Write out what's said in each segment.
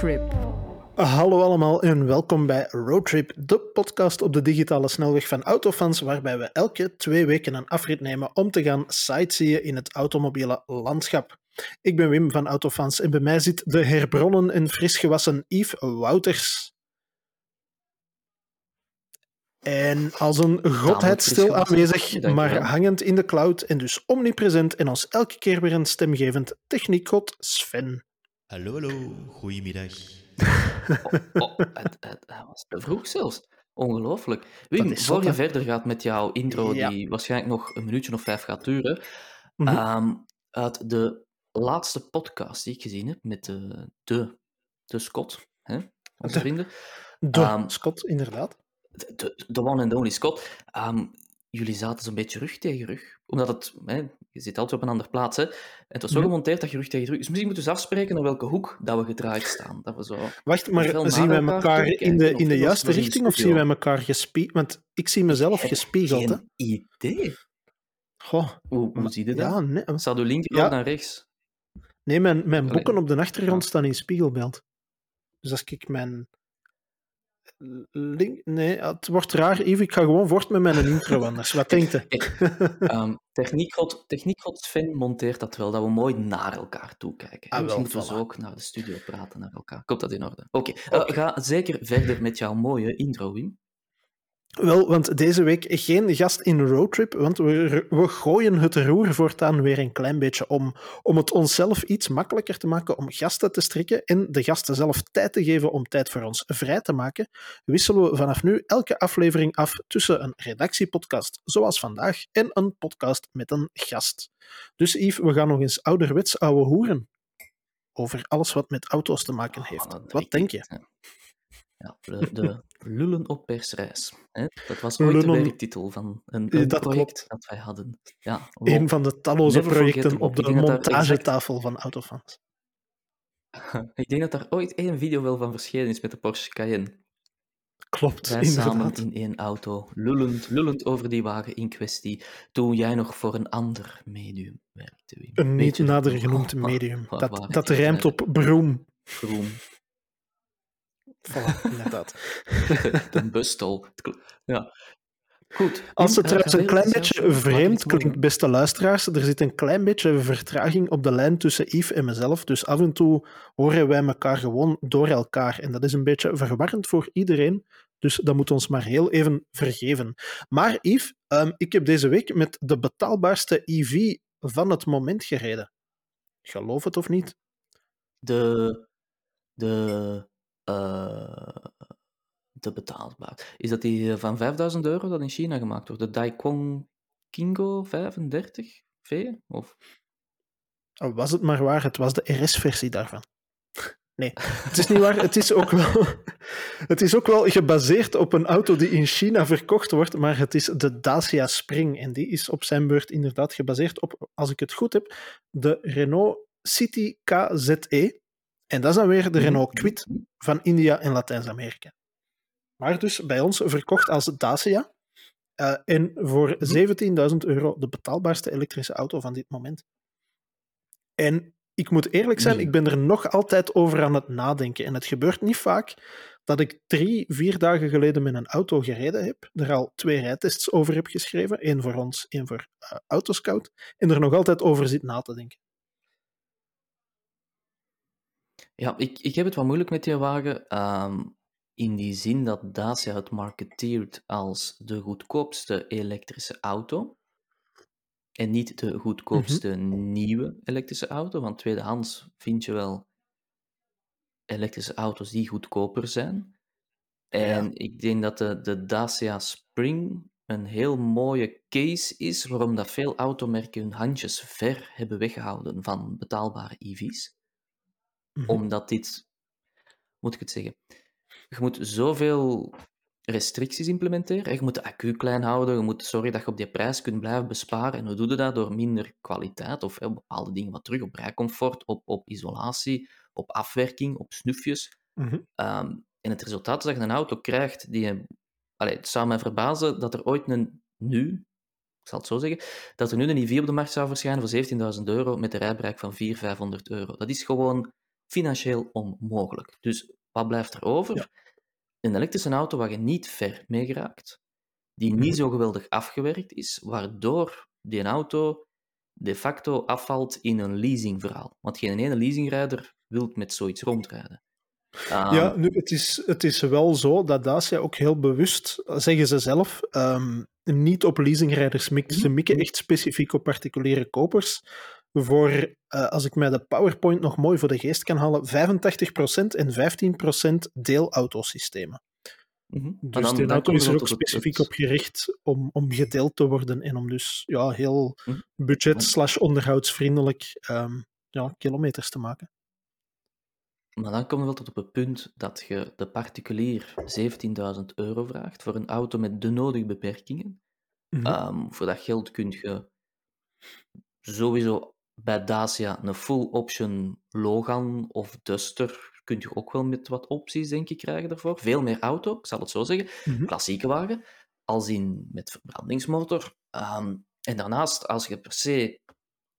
Roadtrip. Hallo allemaal en welkom bij Roadtrip, de podcast op de digitale snelweg van Autofans, waarbij we elke twee weken een afrit nemen om te gaan sightseeën in het automobiele landschap. Ik ben Wim van Autofans en bij mij zit de herbronnen en frisgewassen Yves Wouters. En als een godheid stil aanwezig, maar hangend in de cloud en dus omnipresent en ons elke keer weer een stemgevend techniekgod Sven. Hallo, hallo, goedemiddag. Oh, het, het, het was te vroeg zelfs. Ongelooflijk. Wim, voor je verder gaat met jouw intro, Ja. die waarschijnlijk nog een minuutje of vijf gaat duren, Mhm. ehm, uit de laatste podcast die ik gezien heb met de, de, de Scott, hè, onze De- vrienden, De Ehm, Scott, inderdaad. de, de, de one and only Scott, ehm, jullie zaten zo'n beetje rug tegen rug. Omdat het, hè, je zit altijd op een andere plaats, hè. En het was zo gemonteerd dat je rug tegen rug... Dus misschien moeten we eens afspreken naar welke hoek dat we gedraaid staan. Dat we zo... Wacht, maar zien wij naar elkaar in de, in de juiste richting of zien wij elkaar gespiegeld? Want ik zie mezelf gespiegeld, hè? Geen idee. Goh, Hoe, hoe zie je dat? ja, nee, Staat uw linker Ja. naar rechts? nee mijn, mijn Allee, boeken op de achtergrond staan in spiegelbeeld. Dus als ik mijn... Link... Nee, het wordt raar, Yves. Ik ga gewoon voort met mijn intro anders. Wat denkt je? Ehm techniekgod, techniekgod Sven monteert dat wel, dat we mooi naar elkaar toe kijken. Ah, En Misschien moeten we ook naar de studio praten, naar elkaar. Komt dat in orde? Oké, eh, ga zeker verder met jouw mooie intro, Wim. Wel, want deze week geen gast in roadtrip, want we, we gooien het roer voortaan weer een klein beetje om, om het onszelf iets makkelijker te maken om gasten te strikken en de gasten zelf tijd te geven om tijd voor ons vrij te maken, wisselen we vanaf nu elke aflevering af tussen een redactiepodcast, zoals vandaag, en een podcast met een gast. Dus Yves, we gaan nog eens ouderwets ouwe hoeren over alles wat met auto's te maken heeft. Dat- Wat denk je? Ja, de, de lullen op persreis. Hè? Dat was ooit Lullen- de werktitel van een, dat project klopt. dat wij hadden. Ja, Een van de talloze projecten op de dat exact- montagetafel van Autofans. Ik denk dat daar ooit één video wel van verschenen is met de Porsche Cayenne. Klopt, Wij samen in één auto, lullend, lullend over die wagen in kwestie, toen jij nog voor een ander medium werkte. Een niet dat nader genoemd Oh, medium. waar Dat, waren dat die rijmt op broem. Groen, Voilà, inderdaad. de kl- Ja. Goed. Als het trouwens een klein beetje vreemd klinkt, beste luisteraars, er zit een klein beetje vertraging op de lijn tussen Yves en mezelf. Dus af en toe horen wij elkaar gewoon door elkaar. En dat is een beetje verwarrend voor iedereen. Dus dat moet ons maar heel even vergeven. Maar Yves, ehm, ik heb deze week met de betaalbaarste EV van het moment gereden. Geloof het of niet? De. De. Eh, de betaalbaar. Is dat die eh, van 5000 euro dat in China gemaakt wordt? De Daikong Kingo 35 V? Of Was het maar waar, het was de RS-versie daarvan. Nee, het is niet waar. Het is, ook wel, het is ook wel gebaseerd op een auto die in China verkocht wordt, maar het is de Dacia Spring. En die is op zijn beurt inderdaad gebaseerd op, als ik het goed heb, de Renault City KZE. En dat is dan weer de Renault Kwid van India en Latijns-Amerika. Maar dus bij ons verkocht als Dacia. eh, en voor 17.000 euro de betaalbaarste elektrische auto van dit moment. En ik moet eerlijk zijn, ik ben er nog altijd over aan het nadenken. En het gebeurt niet vaak dat ik drie, vier dagen geleden met een auto gereden heb, er al twee rijtests over heb geschreven, één voor ons, één voor eh, Autoscout, en er nog altijd over zit na te denken. Ja, ik, ik heb het wat moeilijk met die wagen. ehm, in die zin dat Dacia het marketeert als de goedkoopste elektrische auto. En niet de goedkoopste nieuwe elektrische auto. Want tweedehands vind je wel elektrische auto's die goedkoper zijn. En ik denk dat de, de Dacia Spring een heel mooie case is waarom dat veel automerken hun handjes ver hebben weggehouden van betaalbare EV's Mhm. omdat dit, moet ik het zeggen? Je moet zoveel restricties implementeren. Je moet de accu klein houden, je moet zorgen dat je op die prijs kunt blijven besparen. En hoe doe je dat? Door minder kwaliteit of hè, bepaalde dingen wat terug op rijcomfort, op, op isolatie, op afwerking, op snufjes. Mhm. Ehm, en het resultaat is dat je een auto krijgt die... Allee, het zou mij verbazen dat er ooit een... Nu, ik zal het zo zeggen, dat er nu een IV op de markt zou verschijnen voor 17.000 euro met een rijbereik van 400, 500 euro. Dat is gewoon financieel onmogelijk. Dus wat blijft er over? Ja. Een elektrische auto waar je niet ver mee geraakt, die Mhm. niet zo geweldig afgewerkt is, waardoor die auto de facto afvalt in een leasingverhaal. Want geen ene leasingrijder wil met zoiets rondrijden. Ehm, Ja, nu, het is, het is wel zo dat Dacia ook heel bewust, zeggen ze zelf, ehm, niet op leasingrijders mikt. Ze mikken echt specifiek op particuliere kopers. Voor, eh, als ik mij de PowerPoint nog mooi voor de geest kan halen, 85% en 15% deelautosystemen. mhm. Maar Dus dan- dan auto is er ook specifiek het- op gericht om, om gedeeld te worden en om dus ja, heel Hm. budget slash onderhoudsvriendelijk ehm, ja, kilometers te maken. Maar dan komen we wel tot op het punt dat je de particulier 17.000 euro vraagt voor een auto met de nodige beperkingen. Mhm. Ehm, voor dat geld kun je sowieso bij Dacia een full option Logan of Duster kun je ook wel met wat opties denk ik krijgen daarvoor. Veel meer auto, ik zal het zo zeggen. Mhm. Klassieke wagen, als in met verbrandingsmotor. Ehm, en daarnaast, als je per se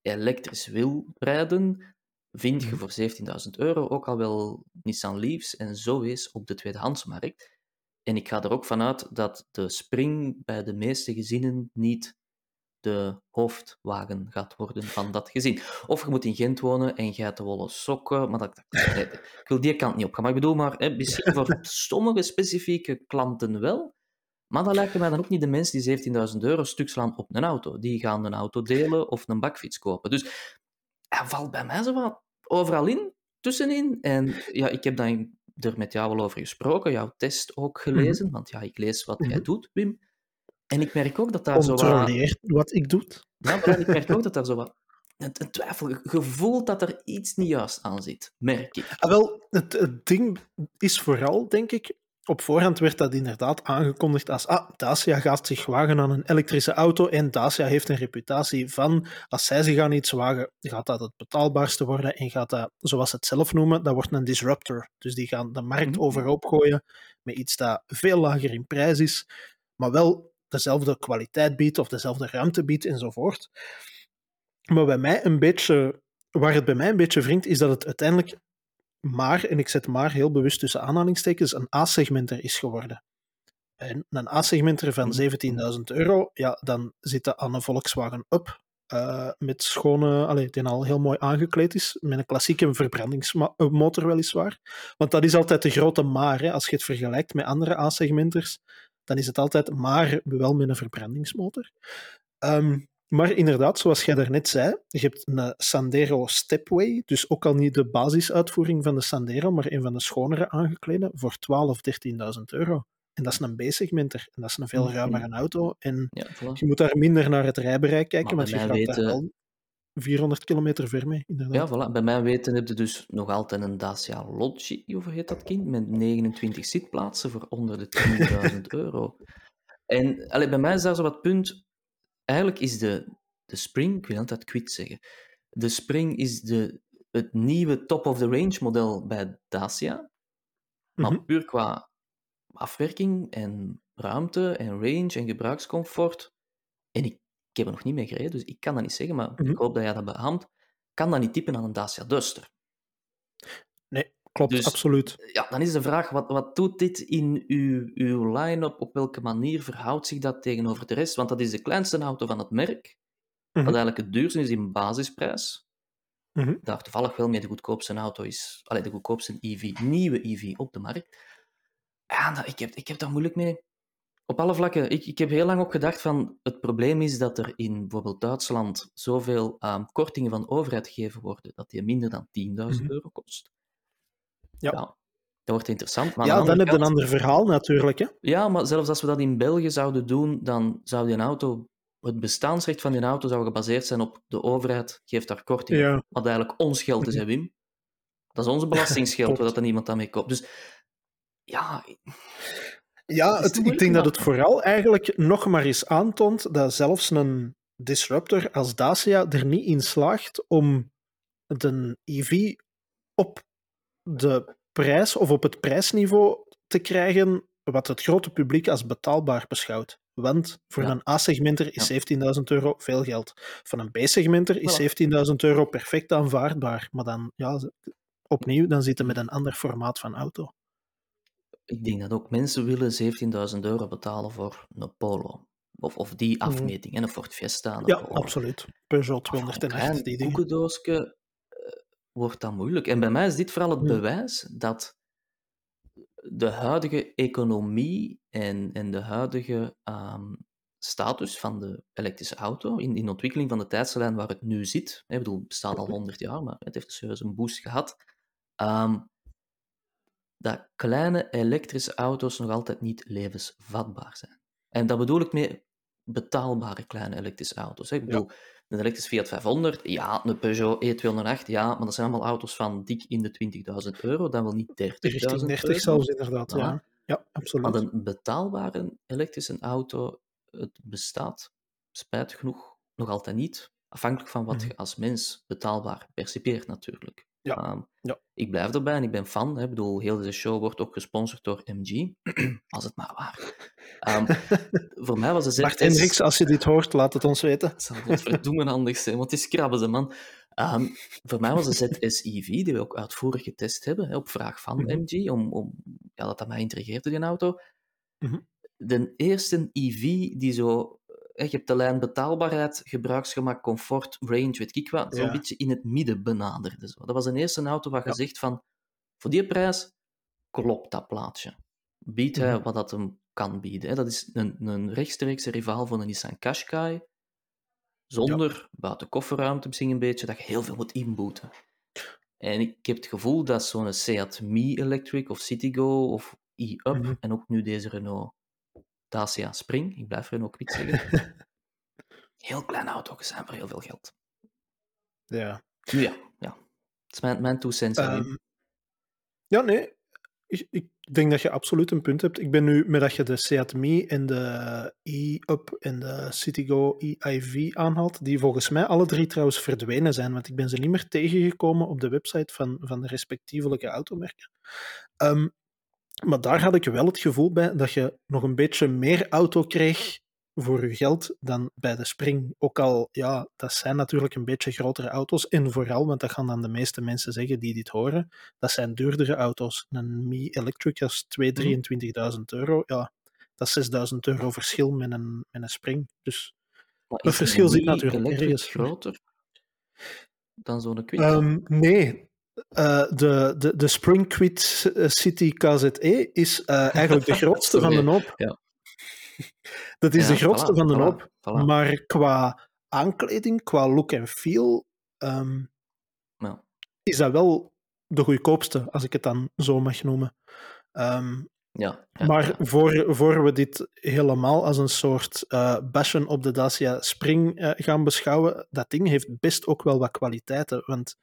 elektrisch wil rijden, vind je Mhm. voor 17.000 euro ook al wel Nissan Leafs en zo is op de tweedehandsmarkt. En ik ga er ook vanuit dat de Spring bij de meeste gezinnen niet de hoofdwagen gaat worden van dat gezin. Of je moet in Gent wonen en je hebt de wollen sokken, maar dat, ik wil die kant niet op gaan. Maar ik bedoel maar, hè, misschien voor sommige specifieke klanten wel, maar dat lijken mij dan ook niet de mensen die 17.000 euro stuk slaan op een auto. Die gaan een auto delen of een bakfiets kopen. Dus hij valt bij mij zo wat overal in, tussenin. En ja, ik heb dan er met jou wel over gesproken, jouw test ook gelezen, want ja, ik lees wat jij Mhm. doet, Wim. En ik merk ook dat daar zo wat... Wat ik doe. Ja, maar ik merk ook dat daar zo wat... Een, een twijfel, je voelt dat er iets niet juist aan zit, merk ik. Ah, wel, het, het ding is vooral, denk ik, op voorhand werd dat inderdaad aangekondigd als ah, Dacia gaat zich wagen aan een elektrische auto en Dacia heeft een reputatie van als zij zich aan iets wagen, gaat dat het betaalbaarste worden en gaat dat, zoals ze het zelf noemen, dat wordt een disruptor. Dus die gaan de markt Mhm. overhoop gooien met iets dat veel lager in prijs is, maar wel dezelfde kwaliteit biedt of dezelfde ruimte biedt enzovoort. Maar bij mij een beetje, waar het bij mij een beetje wringt, is dat het uiteindelijk maar, en ik zet maar heel bewust tussen aanhalingstekens, een A-segmenter is geworden. En een A-segmenter van 17.000 euro, ja, dan zit dat aan een Volkswagen Up. eh, met schone, allee, die al heel mooi aangekleed is, met een klassieke verbrandingsmotor weliswaar. Want dat is altijd de grote maar. Hè. Als je het vergelijkt met andere A-segmenters, dan is het altijd maar wel met een verbrandingsmotor. Ehm, maar inderdaad, zoals jij daarnet zei, je hebt een Sandero Stepway, dus ook al niet de basisuitvoering van de Sandero, maar een van de schonere aangeklede, voor 12.000, 13.000 euro. En dat is een B-segmenter, en dat is een veel Mhm. ruimere auto. En Ja, je moet daar minder naar het rijbereik kijken, Maar want je gaat daar wel 400 kilometer ver mee, inderdaad. Ja, voilà. Bij mij weten heb je dus nog altijd een Dacia Logi, hoe heet dat kind, met 29 zitplaatsen voor onder de 10.000 euro. En allee, bij mij is daar zo wat punt. Eigenlijk is de, de Spring, ik wil altijd quit zeggen, de Spring is de, het nieuwe top-of-the-range model bij Dacia, maar Mhm. puur qua afwerking en ruimte en range en gebruikscomfort. En ik, ik heb er nog niet mee gereden, dus ik kan dat niet zeggen, maar Mhm. ik hoop dat jij dat behamt. Kan dat niet typen aan een Dacia Duster? Nee, klopt, Dus- absoluut. Ja, dan is de vraag, wat, wat doet dit in uw, uw line-up? Op welke manier verhoudt zich dat tegenover de rest? Want dat is de kleinste auto van het merk, Mhm. wat eigenlijk het duurste is in basisprijs. Mhm. Daar toevallig wel mee de goedkoopste auto is, allee, de goedkoopste EV, nieuwe EV op de markt. Ja, dat, ik, heb, ik heb daar moeilijk mee. Op alle vlakken. Ik, ik heb heel lang ook gedacht van, het probleem is dat er in bijvoorbeeld Duitsland zoveel ehm, kortingen van de overheid gegeven worden, dat die minder dan 10.000 Mhm. euro kost. Ja. Dat wordt interessant. Maar Ja, dan heb je een ander verhaal natuurlijk. Hè. ja, maar zelfs als we dat in België zouden doen, dan zou die auto, het bestaansrecht van die auto zou gebaseerd zijn op de overheid geeft daar korting. Ja. Wat eigenlijk ons geld is, hè, Wim? Dat is onze belastingsgeld, dat niemand aan mee koopt. Dus ja, Ja, Het ik denk dat het vooral eigenlijk nog maar eens aantoont dat zelfs een disruptor als Dacia er niet in slaagt om de EV op de prijs of op het prijsniveau te krijgen wat het grote publiek als betaalbaar beschouwt. Want voor Ja. een A-segmenter is 17.000 euro veel geld. Van een B-segmenter is Voilà. 17.000 euro perfect aanvaardbaar. Maar dan, ja, opnieuw, dan zitten met een ander formaat van auto. Ik denk dat ook mensen willen 17.000 euro betalen voor een Polo. Of, of die Mhm. afmeting, hè, een Ford Fiesta. Ja, Polo. absoluut. Peugeot Maar voor een 208, klein koekendoosje eh, wordt dat moeilijk. En bij mij is dit vooral het Hmm. bewijs dat de huidige economie en, en de huidige ehm, status van de elektrische auto in, in de ontwikkeling van de tijdslijn waar het nu zit, ik bedoel, het bestaat al 100 jaar, maar het heeft serieus een boost gehad, ehm, dat kleine elektrische auto's nog altijd niet levensvatbaar zijn. En dat bedoel ik mee betaalbare kleine elektrische auto's. Hè. Ik bedoel, een elektrische Fiat 500, ja, een Peugeot E208, ja, maar dat zijn allemaal auto's van dik in de 20.000 euro, dan wel niet 30.000 Richting 30 euro. zelfs, inderdaad. Ja, ja Maar absoluut. een betaalbare elektrische auto, het bestaat, spijtig genoeg, nog altijd niet. Afhankelijk van wat Mhm. je als mens betaalbaar percipeert, natuurlijk. Ja, Ehm, ja. Ik blijf erbij en ik ben fan. Hè. Ik bedoel, heel deze show wordt ook gesponsord door MG. Als het maar waar. Ehm, voor mij was de Bart. Hendricks, als je dit hoort, laat het ons weten. Het zal godverdomme handig zijn, want het is krabben, ze man. Ehm, voor mij was de ZS-EV, die we ook uitvoerig getest hebben, hè, op vraag van Mhm. MG, om, om, ja, dat dat mij intrigeerde, die auto. Mhm. De eerste EV die zo... Je hebt de lijn betaalbaarheid, gebruiksgemak, comfort, range, weet ik wat, zo'n Ja. beetje in het midden benaderde. Zo. Dat was de eerste auto waar je zegt van, voor die prijs klopt dat plaatje. Biedt hij Mhm. wat dat hem kan bieden. Hè. Dat is een, een rechtstreekse rivaal van een Nissan Qashqai, zonder buiten kofferruimte misschien een beetje, dat je heel veel moet inboeten. En ik heb het gevoel dat zo'n Seat Mii Electric of Citigo of e-up Mhm. en ook nu deze Renault Dacia Spring, ik blijf Renault Kwik zeggen, heel kleine auto's zijn voor heel veel geld. Ja. Nu ja, ja. Het is mijn, mijn. Ehm, ja, nee. Ik, ik denk dat je absoluut een punt hebt. Ik ben nu, met dat je de Seat Mii en de e-up en de Citigo e-iV aanhaalt, die volgens mij alle drie trouwens verdwenen zijn, want ik ben ze niet meer tegengekomen op de website van, van de respectievelijke automerken. Ehm, maar daar had ik wel het gevoel bij dat je nog een beetje meer auto kreeg voor je geld dan bij de Spring. Ook al, ja, dat zijn natuurlijk een beetje grotere auto's. En vooral, want dat gaan dan de meeste mensen zeggen die dit horen, dat zijn duurdere auto's. Een Mi Electric is 2.000, 23.000 euro. Ja, dat is 6.000 euro verschil met een, met een Spring. Dus het verschil zit natuurlijk ergens. groter dan zo'n Kwik? Ehm, nee. Eh, de, de, de City KZE is eh, eigenlijk de grootste van de hoop. Ja. Dat is Ja, de grootste voilà, van de voilà, hoop. voilà. Maar qua aankleding, qua look en feel, ehm, Ja. is dat wel de goedkoopste, als ik het dan zo mag noemen. Ehm, Ja, ja, maar ja. Voor, voor we dit helemaal als een soort eh bashen op de Dacia Spring eh, gaan beschouwen, dat ding heeft best ook wel wat kwaliteiten. Want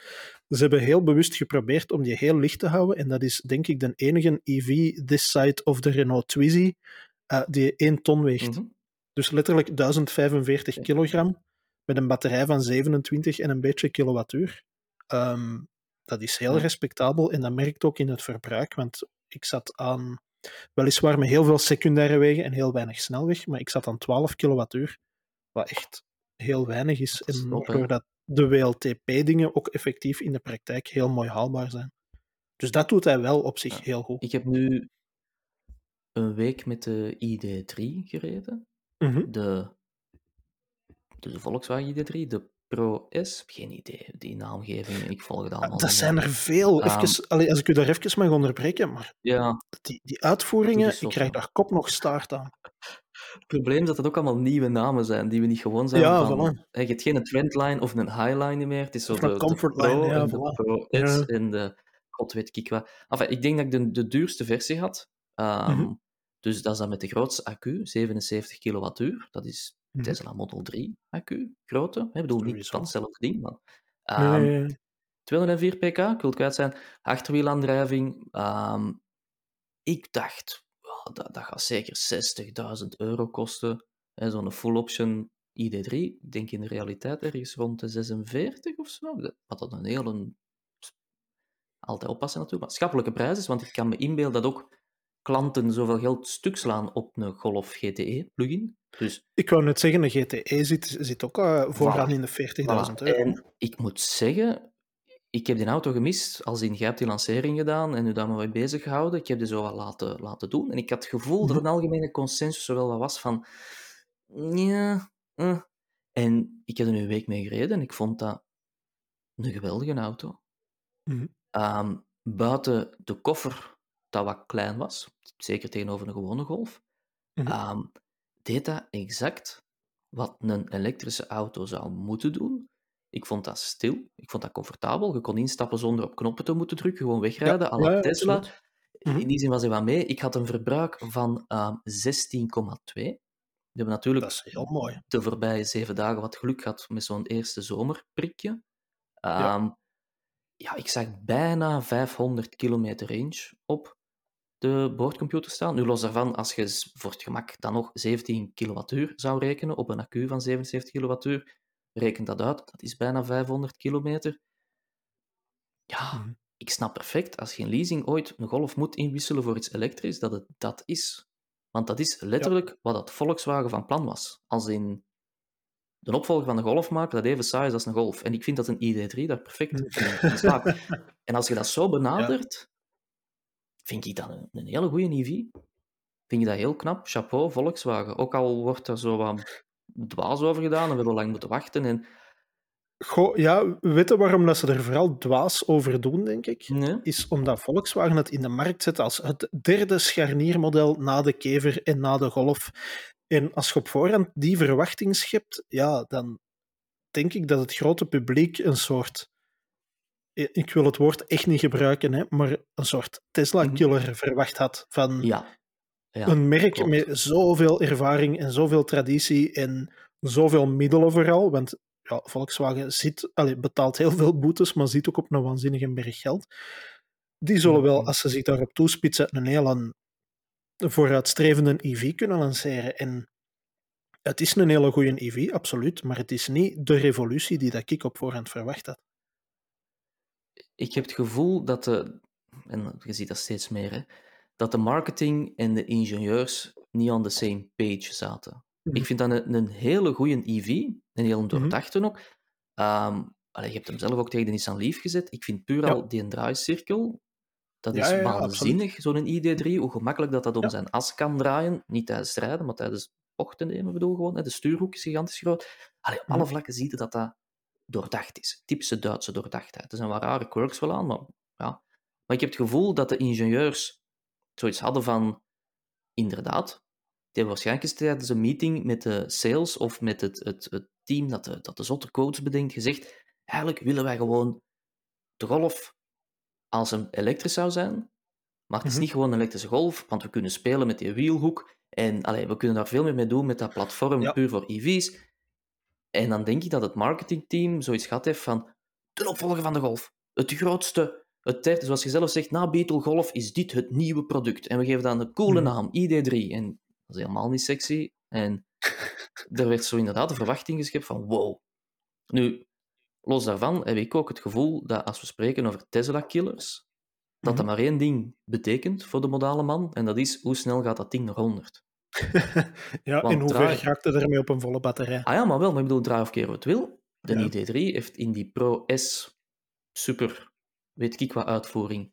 ze hebben heel bewust geprobeerd om die heel licht te houden. En dat is denk ik de enige EV this side of de Renault Twizy eh, die 1 ton weegt. Mhm. Dus letterlijk 1045 Oké. kilogram met een batterij van 27 en een beetje kilowattuur. Ehm, dat is heel respectabel en dat merkt ook in het verbruik, want ik zat aan, weliswaar met heel veel secundaire wegen en heel weinig snelweg, maar ik zat aan 12 kilowattuur, wat echt heel weinig is. En top, hè? doordat de WLTP-dingen ook effectief in de praktijk heel mooi haalbaar zijn. Dus dat doet hij wel op zich Ja. heel goed. Ik heb nu een week met de ID3 gereden. Mhm. De, dus de Volkswagen ID3, de Pro S. Geen idee, die naamgeving. Ik volg het allemaal. Dat zijn er veel. Ehm, Even, allee, als ik u daar even mag onderbreken, maar Ja, die, die uitvoeringen, Dat ik krijg daar kop nog staart aan. het probleem is dat het ook allemaal nieuwe namen zijn, die we niet gewoon zijn Ja, van... voilà. Je hebt geen trendline of een highline meer. Het is zo de, comfortline, Pro ja, en de voilà. Pro S Ja. en de... God weet ik wat. Enfin, ik denk dat ik de, de duurste versie had. Ehm, Mhm. Dus dat is dan met de grootste accu, 77 kilowattuur. Dat is Mhm. Tesla Model 3 accu, grote. Ik bedoel, niet van hetzelfde ding, maar... Nee, Ehm, nee, nee. 204 pk, ik wil het kwijt zijn. Achterwielaandrijving. ehm, ik dacht, oh, dat, dat gaat zeker 60.000 euro kosten. Zo'n full option ID3. Ik denk in de realiteit ergens rond de 46 of zo. Dat- Wat dat een hele... Altijd oppassen natuurlijk, maar schappelijke prijs is. Want ik kan me inbeelden dat ook klanten zoveel geld stuk slaan op een Golf GTE plugin. Dus Ik wou net zeggen, de GTE zit, zit ook eh, vooraan Voilà. in de 40.000 Voilà. euro. En ik moet zeggen, ik heb die auto gemist, als in, jij hebt die lancering gedaan en u daar maar mee bezig gehouden. Ik heb die zo wat laten, laten doen. En ik had het gevoel dat Mhm. een algemene consensus wel wat was van... Ja, eh. En ik heb er nu een week mee gereden en ik vond dat een geweldige auto. Mhm. Ehm, buiten de koffer, dat wat klein was, zeker tegenover een gewone Golf, ehm, deed dat exact wat een elektrische auto zou moeten doen. Ik vond dat stil, ik vond dat comfortabel. Je kon instappen zonder op knoppen te moeten drukken, gewoon wegrijden. à la ja, ja, Tesla. absoluut. Mhm. In die zin was hij wat mee. Ik had een verbruik van ehm 16,2. We hebben natuurlijk Dat is heel mooi. de voorbije zeven dagen wat geluk gehad met zo'n eerste zomerprikje. Ja. Ehm, ja, ik zag bijna 500 kilometer range op de boordcomputer staan. Nu los daarvan, als je voor het gemak dan nog 17 kilowattuur zou rekenen op een accu van 77 kilowattuur, reken dat uit, dat is bijna 500 kilometer. Ja, Mhm. ik snap perfect, als je in leasing ooit een Golf moet inwisselen voor iets elektrisch, dat het dat is. Want dat is letterlijk wat dat Volkswagen van plan was. Als in de opvolger van de Golf maken dat even saai is als een Golf. En ik vind dat een ID3 daar perfect in in slaagt. En als je dat zo benadert, vind ik dat een, een hele goede EV. Vind ik dat heel knap. Chapeau, Volkswagen. Ook al wordt er zo wat dwaas over gedaan en we hebben lang moeten wachten. En, Goh, ja, weet je waarom dat ze er vooral dwaas over doen, denk ik? nee, Is omdat Volkswagen het in de markt zet als het derde scharniermodel na de kever en na de golf. En als je op voorhand die verwachting schept, ja, dan denk ik dat het grote publiek een soort. Ik wil het woord echt niet gebruiken, hè, maar een soort Tesla-killer verwacht had. Van ja. ja. een merk klopt. met zoveel ervaring en zoveel traditie en zoveel middelen vooral. Want ja, Volkswagen zit, betaalt heel veel boetes, maar zit ook op een waanzinnige berg geld. Die zullen wel, Mhm. als ze zich daarop toespitsen, een heel vooruitstrevende EV kunnen lanceren. En het is een hele goede EV, absoluut, maar het is niet de revolutie die dat ik op voorhand verwacht had. Ik heb het gevoel dat de, en je ziet dat steeds meer, hè, dat de marketing en de ingenieurs niet on the same page zaten. Mhm. Ik vind dat een, een hele goede EV, een heel doordachte ook. Ehm, allee, je hebt hem zelf ook tegen de Nissan Leaf gezet. Ik vind puur Ja. al die draaicirkel, dat Ja, is ja, waanzinnig, zo'n ID3, hoe gemakkelijk dat dat om zijn as kan draaien. Niet tijdens het rijden, maar tijdens bochten nemen, bedoel gewoon. Hè. De stuurhoek is gigantisch groot. Allee, op alle Mhm. vlakken zie je dat dat doordacht is. Typische Duitse doordachtheid. Er zijn wat rare quirks wel aan, maar ja. Maar ik heb het gevoel dat de ingenieurs zoiets hadden van, inderdaad, die hebben waarschijnlijk tijdens een meeting met de sales of met het, het, het team dat de, dat de zotte codes bedenkt, gezegd, eigenlijk willen wij gewoon de Golf als een elektrisch zou zijn, maar het is Mhm. niet gewoon een elektrische Golf, want we kunnen spelen met die wielhoek en allee, we kunnen daar veel meer mee doen met dat platform Ja. puur voor EV's. En dan denk ik dat het marketingteam zoiets gehad heeft van de opvolger van de Golf. Het grootste, het derde, zoals je zelf zegt, na Beetle Golf is dit het nieuwe product. En we geven dan een coole Mhm. naam, ID3. En dat is helemaal niet sexy. En er werd zo inderdaad de verwachting geschept van wow. Nu, los daarvan heb ik ook het gevoel dat als we spreken over Tesla-killers, dat dat Mhm. maar één ding betekent voor de modale man, en dat is hoe snel gaat dat ding naar 100. ja, Want en hoe ver draai- raakt het ermee op een volle batterij? Ah ja, maar wel, maar ik bedoel, draai of keer wat wil. De Ja. ID3 heeft in die Pro S super, weet ik wat uitvoering,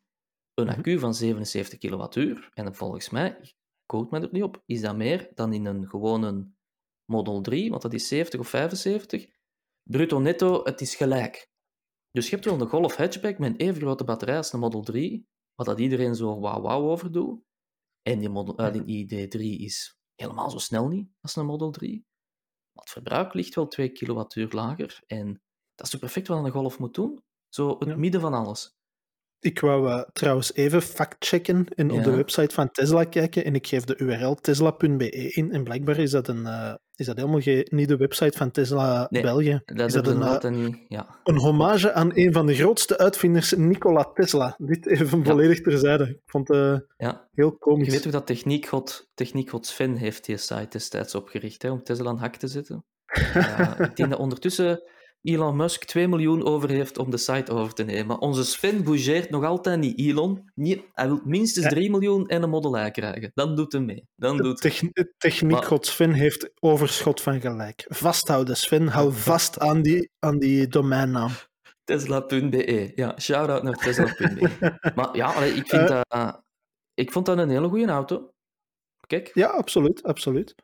een Mhm. accu van 77 kilowattuur. En volgens mij, quote me er niet op, is dat meer dan in een gewone Model 3, want dat is 70 of 75. Bruto netto, het is gelijk. Dus je hebt wel een Golf hatchback met een even grote batterij als een Model 3, wat dat iedereen zo wauw wauw over doet. En die, model, eh, die ID3 is helemaal zo snel niet als een Model 3. Maar het verbruik ligt wel 2 kilowattuur lager. En dat is toch perfect wat een Golf moet doen? Zo het Ja. midden van alles. Ik wou eh, trouwens even factchecken en op de website van Tesla kijken en ik geef de URL tesla.be in en blijkbaar is dat, een, eh, is dat helemaal geen, niet de website van Tesla Nee, België. Dat is dat een, eh. Ja. een hommage aan een van de grootste uitvinders, Nikola Tesla. Dit even Ja. volledig terzijde. Ik vond het heel komisch. Je weet hoe dat techniekgod, techniekgod Sven heeft die site destijds opgericht hè, om Tesla aan hak te zetten. Ik denk dat ondertussen Elon Musk 2 miljoen over heeft om de site over te nemen. Maar onze Sven bougeert nog altijd niet Elon. Niet, hij wil minstens Ja. 3 miljoen en een Model Y krijgen. Dan doet hij mee. Dan doet hij. Techn techniek, Maar- god Sven heeft overschot van gelijk. Vasthouden, Sven. Hou vast aan die, aan die domeinnaam. Tesla.be. Ja, shout-out naar Tesla.be. maar ja, allee, ik, vind Eh. dat, ik vond dat een hele goede auto. Kijk, Ja, absoluut, absoluut.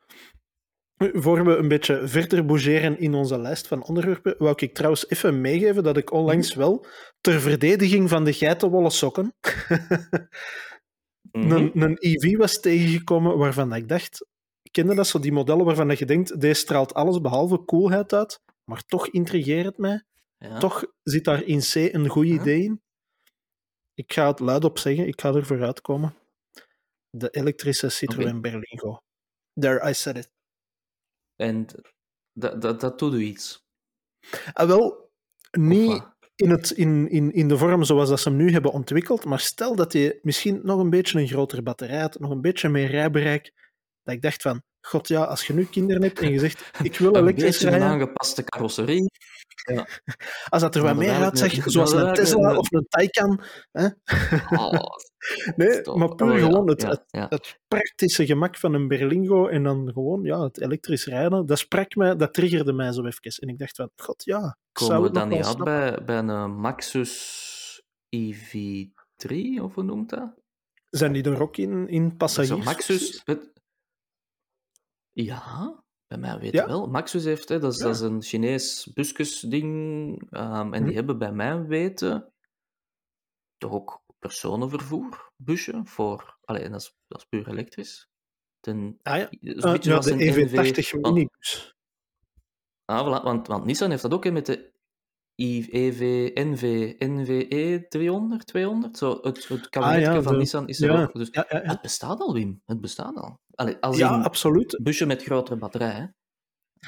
Voor we een beetje verder bougeren in onze lijst van onderwerpen, wou ik trouwens even meegeven dat ik onlangs wel, ter verdediging van de geitenwolle sokken, mhm. een, een EV was tegengekomen waarvan ik dacht, kende dat zo die modellen waarvan je denkt, deze straalt alles behalve coolheid uit, maar toch intrigeert het mij. ja. Toch zit daar in C een goed Ja. idee in. Ik ga het luidop zeggen, ik ga er vooruit komen. De elektrische Citroën Berlingo. There, I said it. En dat, dat, dat doet u iets. Ah, wel, niet in, het, in, in, in de vorm zoals dat ze hem nu hebben ontwikkeld, maar stel dat je misschien nog een beetje een grotere batterij had, nog een beetje meer rijbereik, dat ik dacht van, god ja, als je nu kinderen hebt en je zegt, ik wil Een elektrisch beetje een rijden, aangepaste carrosserie. als dat er wat meer uitzegt, eigenlijk- zoals een Tesla een- of een Taycan, hè? Oh, nee, maar puur Oh, ja, gewoon het, ja, het, ja. het praktische gemak van een Berlingo en dan gewoon ja, het elektrisch rijden, dat sprak mij, dat triggerde mij zo even. En ik dacht van, god ja, Komen we dan niet uit snappen. bij, bij een Maxus EV3, of hoe noemt dat? Zijn die er ook in, in passagiers? Maxus. Ja, bij mij weten Ja? wel. Maxus heeft, hè, dat, is, Ja. dat is een Chinees buskusding. ehm, en die Hm. hebben bij mij weten toch ook personenvervoer, busje, voor... Allee, dat is, dat is puur elektrisch. Ten, Ah ja, dat is een beetje ja de een EV80 want- minibus. Ah, voilà, want, want Nissan heeft dat ook hè, met de I- EV, NV, NVE 300, 200. Zo, het, het kabinetje Ah, ja, van de- Nissan is er ja. ook. Dus, Ja. Het bestaat al, Wim. Het bestaat al. Allee, als ja, in absoluut. busje met grotere batterij. Hè.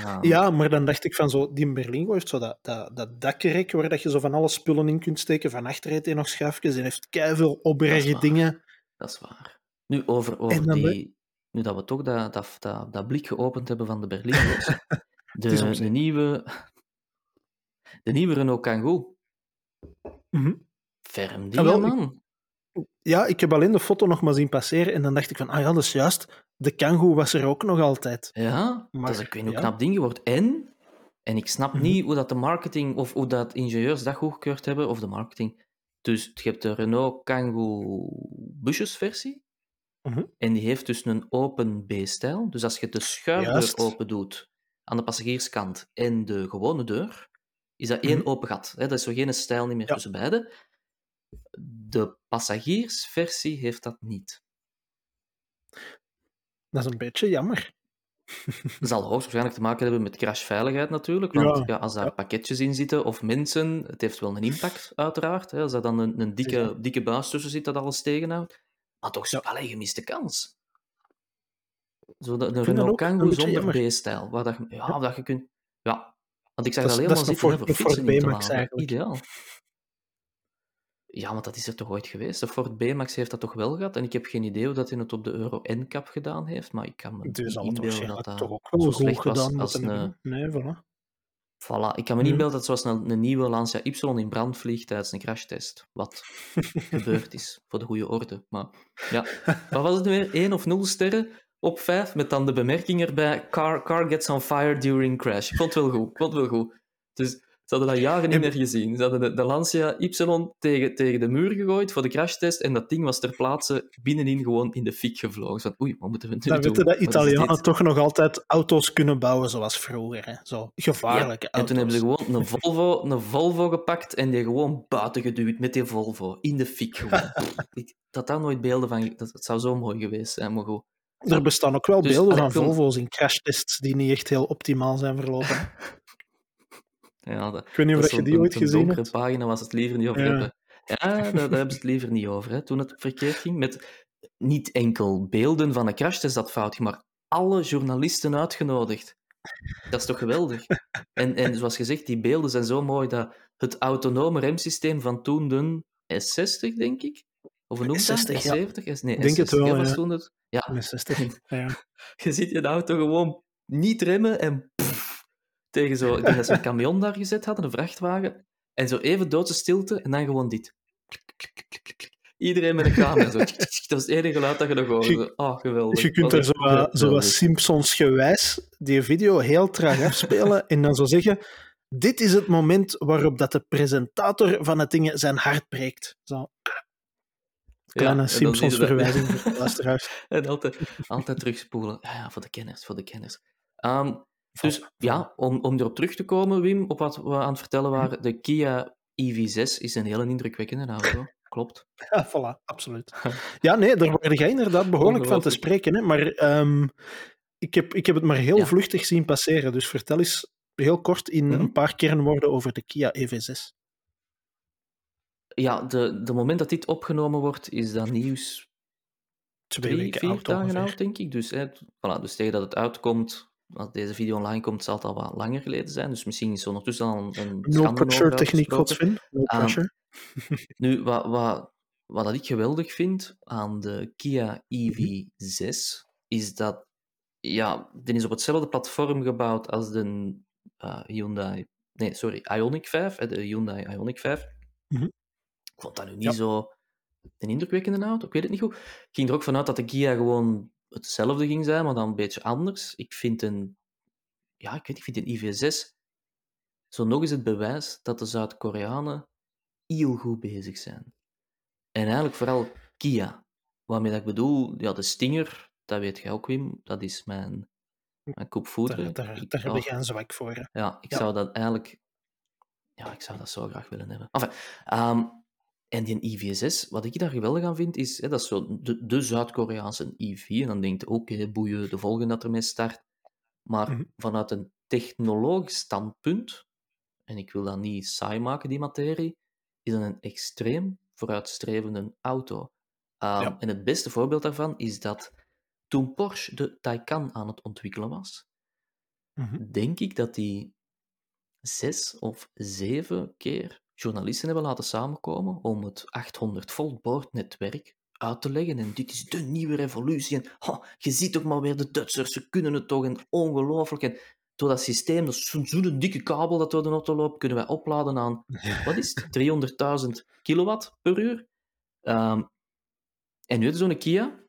Ah, Ja, maar dan dacht ik van zo, die Berlingo heeft zo dat, dat, dat dakkerek waar dat je zo van alle spullen in kunt steken. Van achter heeft hij nog schuifjes en heeft keiveel opbergen dingen. Dat is waar. Nu, over, over ben- die... Nu dat we toch dat, dat, dat, dat blik geopend hebben van de Berlingo's. Op de, de, nieuwe, de nieuwe Renault Kangoo. Mhm. Ferm Ah, die, wel, ik- man. Ja, ik heb alleen de foto nog maar zien passeren en dan dacht ik van, ah ja, dat is juist. De Kangoo was er ook nog altijd. Ja, Maar, dat is een ik weet hoe ja. knap ding geworden. En, en ik snap Mhm. niet hoe dat de marketing, of hoe dat ingenieurs dat goedgekeurd hebben, of de marketing. Dus je hebt de Renault Kangoo busjesversie, Mhm. en die heeft dus een open B-stijl. Dus als je de schuifdeur Juist. open doet aan de passagierskant en de gewone deur, is dat één Mhm. open gat. Hè? Dat is zo geen stijl niet meer Ja. tussen beide. De passagiersversie heeft dat niet. Dat is een beetje jammer. Dat zal hoogstwaarschijnlijk te maken hebben met crashveiligheid natuurlijk. Want Ja, ja, als daar ja. pakketjes in zitten of mensen, het heeft wel een impact uiteraard. Hè, als daar dan een, een dikke, Ja. dikke buis tussen zit dat alles tegenhoudt. Maar toch, Ja. allee, gemiste kans. Zo de, de Renault Kangoo zonder. B-stijl. Waar dat, ja, dat je kunt... Ja, want ik zag is- helemaal zitten voor een fietsen in te B-Max laden. eigenlijk. Ideaal. Ja, want dat is er toch ooit geweest? De Ford B-Max heeft dat toch wel gehad? En ik heb geen idee hoe dat hij het op de Euro N-cap gedaan heeft, maar ik kan me Dus niet inbeelden dat dat toch ook wel zo slecht was als een... hebben. Nee, voilà. Voilà, ik kan me niet beelden dat zoals een, een nieuwe Lancia Y in brand vliegt tijdens een crashtest. Wat gebeurd is, voor de goede orde. Maar ja, wat was het nu weer? 1 of 0 sterren op 5, met dan de bemerking erbij: car, car gets on fire during crash. Ik vond het wel goed, ik vond het wel goed. Dus ze hadden dat jaren niet meer gezien. Ze hadden de, de Lancia Y tegen, tegen de muur gegooid voor de crashtest en dat ding was ter plaatse binnenin gewoon in de fik gevlogen. Van, oei, wat moeten we nu Dan doen? weten dat Italianen toch nog altijd auto's kunnen bouwen zoals vroeger. Hè? Zo gevaarlijke En toen hebben ze auto's. gewoon een Volvo, een Volvo gepakt en die gewoon buiten geduwd met die Volvo. In de fik gewoon. Ik had daar nooit beelden van. Dat, dat zou zo mooi geweest zijn, maar goed. Er bestaan ook wel Dus, beelden van Volvo's in crashtests die niet echt heel optimaal zijn verlopen. Ja, dat, Ik weet niet of je die ooit gezien donkere hebt. pagina was het liever niet over Ja. hebben. Ja, daar, daar hebben ze het liever niet over. Hè. Toen het verkeerd ging, met niet enkel beelden van een crashtest dat fout ging, maar alle journalisten uitgenodigd. Dat is toch geweldig? En, en zoals gezegd, die beelden zijn zo mooi dat het autonome remsysteem van toen de S60, denk ik, of hoe noemt dat? S60, ja. S70? S- Nee, Denk het S60 wel, ja. toen het. Ja, Met 60. Ja. je ziet je auto gewoon niet remmen en pff, tegen zo... Ik denk dat ze een camion daar gezet hadden, een vrachtwagen. En zo even doodse stilte en dan gewoon dit. Iedereen met een camera. Zo. Dat is het enige geluid dat je nog hoorde. Oh, geweldig. Je kunt er zo, een- wat- zo wat Simpsons gewijs die video heel traag afspelen en dan zo zeggen dit is het moment waarop dat de presentator van het ding zijn hart breekt. Zo. Kleine en voor de luisteraars. En altijd, altijd terugspoelen. Ja, ja, voor de kenners, voor de kenners. Ehm, dus ja, om, om erop terug te komen, Wim, op wat we aan het vertellen waren, de Kia EV6 is een hele indrukwekkende auto. Klopt. Ja, voilà, absoluut. Ja, nee, daar word jij inderdaad behoorlijk van te spreken. Hè? Maar ehm, ik, heb, ik heb het maar heel Ja. vluchtig zien passeren. Dus vertel eens heel kort in Mhm. een paar kernwoorden over de Kia E EV6. Ja, de, de moment dat dit opgenomen wordt, is dat nieuws Twee drie, vier oud dagen ongeveer. oud, denk ik. Dus, hè, voilà, dus tegen dat het uitkomt, als deze video online komt, zal het al wat langer geleden zijn. Dus misschien is er ondertussen al een, een No pressure techniek. Godswin. No Ah, pressure. Nu, wat, wat, wat dat ik geweldig vind aan de Kia Mhm. EV6, is dat, ja, die is op hetzelfde platform gebouwd als de eh, Hyundai, nee, sorry, Ioniq 5, hè, de Hyundai Ioniq 5. Mhm. Ik vond dat nu niet Ja. zo een indrukwekkende auto, ik weet het niet goed. Ik ging er ook vanuit dat de Kia gewoon hetzelfde ging zijn, maar dan een beetje anders. Ik vind een, ja, ik weet niet, ik vind een EV6 zo nog eens het bewijs dat de Zuid-Koreanen heel goed bezig zijn. En eigenlijk vooral Kia. Waarmee dat ik bedoel, ja, de Stinger, dat weet jij ook, Wim, dat is mijn, mijn koepvoeder. Daar, daar, daar heb ik een zwak voor. hè. ja, ik Ja. zou dat eigenlijk... Ja, ik zou dat zo graag willen hebben. Enfin, ehm, en die EV6, wat ik daar geweldig aan vind, is... Hè, dat is zo de, de Zuid-Koreaanse EV. En dan denkt je, oké, boeien, de volgende dat ermee start. Maar Mhm. vanuit een technologisch standpunt, en ik wil dat niet saai maken, die materie, is dat een extreem vooruitstrevende auto. Ehm, Ja. En het beste voorbeeld daarvan is dat toen Porsche de Taycan aan het ontwikkelen was, Mhm. denk ik dat die zes of zeven keer journalisten hebben laten samenkomen om het 800 volt boordnetwerk uit te leggen. En dit is de nieuwe revolutie. En je ziet toch maar weer de Duitsers, ze kunnen het toch. En ongelooflijk. En door dat systeem, dat zo'n dikke kabel dat door de auto loopt, kunnen wij opladen aan, wat is het, 300.000 kilowatt per uur. Ehm, en nu zo'n Kia,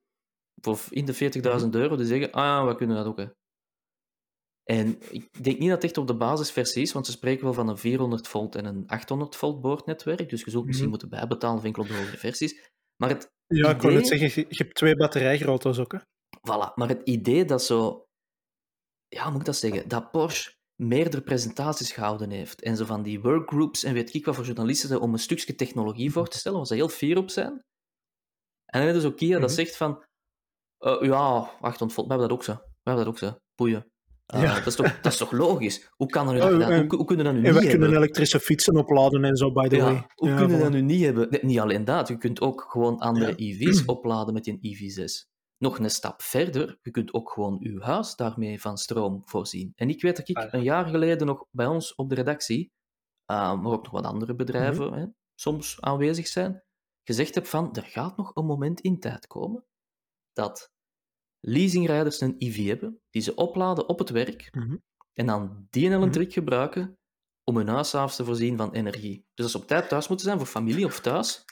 voor in de 40.000 euro, die zeggen, ah we kunnen dat ook, hè. En ik denk niet dat het echt op de basisversie is, want ze spreken wel van een 400 volt en een 800 volt boordnetwerk, dus je zult misschien Mhm. moeten bijbetalen of enkel op de hogere versies. Maar het, Ja, ik net idee- zeggen, je, hebt twee batterijgroottes ook. Hè? voilà, maar het idee dat zo... Ja, hoe moet ik dat zeggen? Dat Porsche meerdere presentaties gehouden heeft en zo van die workgroups en weet ik wat voor journalisten om een stukje technologie voor te stellen, waar ze heel fier op zijn. En dan heb je zo Kia dat Mhm. zegt van... eh, ja, 800 volt, we hebben dat ook zo. We hebben dat ook zo. Boeien. Eh, Ja. dat, is toch, dat is toch logisch? Hoe, kan er dat, en- hoe, hoe kunnen we dat nu En niet wij kunnen hebben? elektrische fietsen opladen en zo, by the Ja, way. hoe Ja, kunnen we dat nu niet hebben? Nee, niet alleen dat, je kunt ook gewoon andere Ja. EV's opladen met een EV6. Nog een stap verder, je kunt ook gewoon uw huis daarmee van stroom voorzien. En ik weet dat ik Ah, een jaar geleden nog bij ons op de redactie, uh, maar ook nog wat andere bedrijven Mhm. hè, soms aanwezig zijn, gezegd heb van, er gaat nog een moment in tijd komen dat leasingrijders een EV hebben, die ze opladen op het werk, Mhm. en dan die Mhm. elektriek gebruiken om hun huisavonds te voorzien van energie. Dus als ze op tijd thuis moeten zijn voor familie of thuis,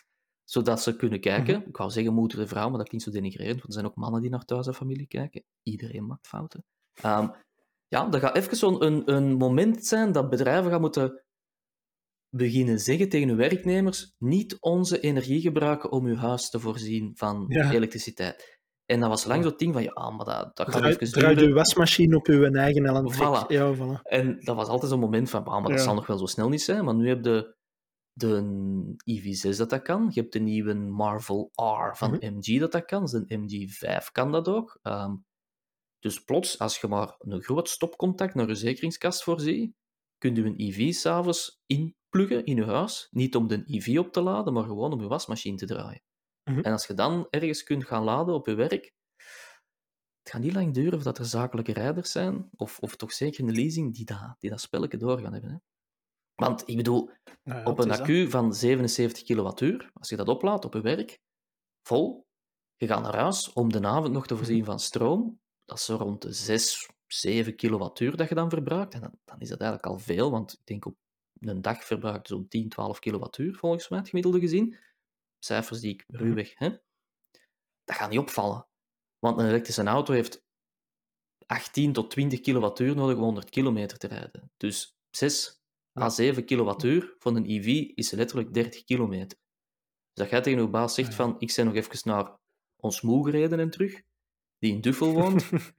zodat ze kunnen kijken. Mhm. Ik wou zeggen moeder en vrouw, maar dat klinkt zo denigrerend, want er zijn ook mannen die naar thuis en familie kijken. Iedereen maakt fouten. Ehm, ja, dat gaat even zo'n een, een moment zijn dat bedrijven gaan moeten beginnen zeggen tegen hun werknemers niet onze energie gebruiken om uw huis te voorzien van Ja. elektriciteit. En dat was lang zo'n ding van, ja, maar dat, dat gaat even draai je wasmachine op uw eigen. Voilà. Ja, voilà. En dat was altijd zo'n moment van, ah, maar dat Ja. zal nog wel zo snel niet zijn. Maar nu heb je de EV6 dat dat kan. Je hebt de nieuwe Marvel R van Mhm. MG dat dat kan. De MG5 kan dat ook. Ehm, dus plots, als je maar een groot stopcontact naar je zekeringskast voorziet, kun je een EV s'avonds inpluggen in je huis. Niet om de EV op te laden, maar gewoon om je wasmachine te draaien. Mhm. En als je dan ergens kunt gaan laden op je werk, het gaat niet lang duren of dat er zakelijke rijders zijn, of, of toch zeker in de leasing, die dat, die dat spelletje door gaan hebben. Hè. Want ik bedoel, Nou ja, op een dat. accu van 77 kilowattuur, als je dat oplaadt op je werk, vol, je gaat naar huis om de avond nog te Mhm. voorzien van stroom, dat is zo rond de 6, 7 kilowattuur dat je dan verbruikt. En dan, dan is dat eigenlijk al veel, want ik denk op een dag verbruikt zo'n 10, 12 kilowattuur, volgens mij, het gemiddelde gezien. Cijfers die ik Mhm. ruwweg, hè. Dat gaat niet opvallen. Want een elektrische auto heeft 18 tot 20 kilowattuur nodig om 100 kilometer te rijden. Dus 6, Ja. A7 kilowattuur van een EV is letterlijk 30 kilometer. Dus dat jij tegen uw baas zegt Ja. van, ik ben nog even naar ons moe gereden en terug, die in Duffel woont,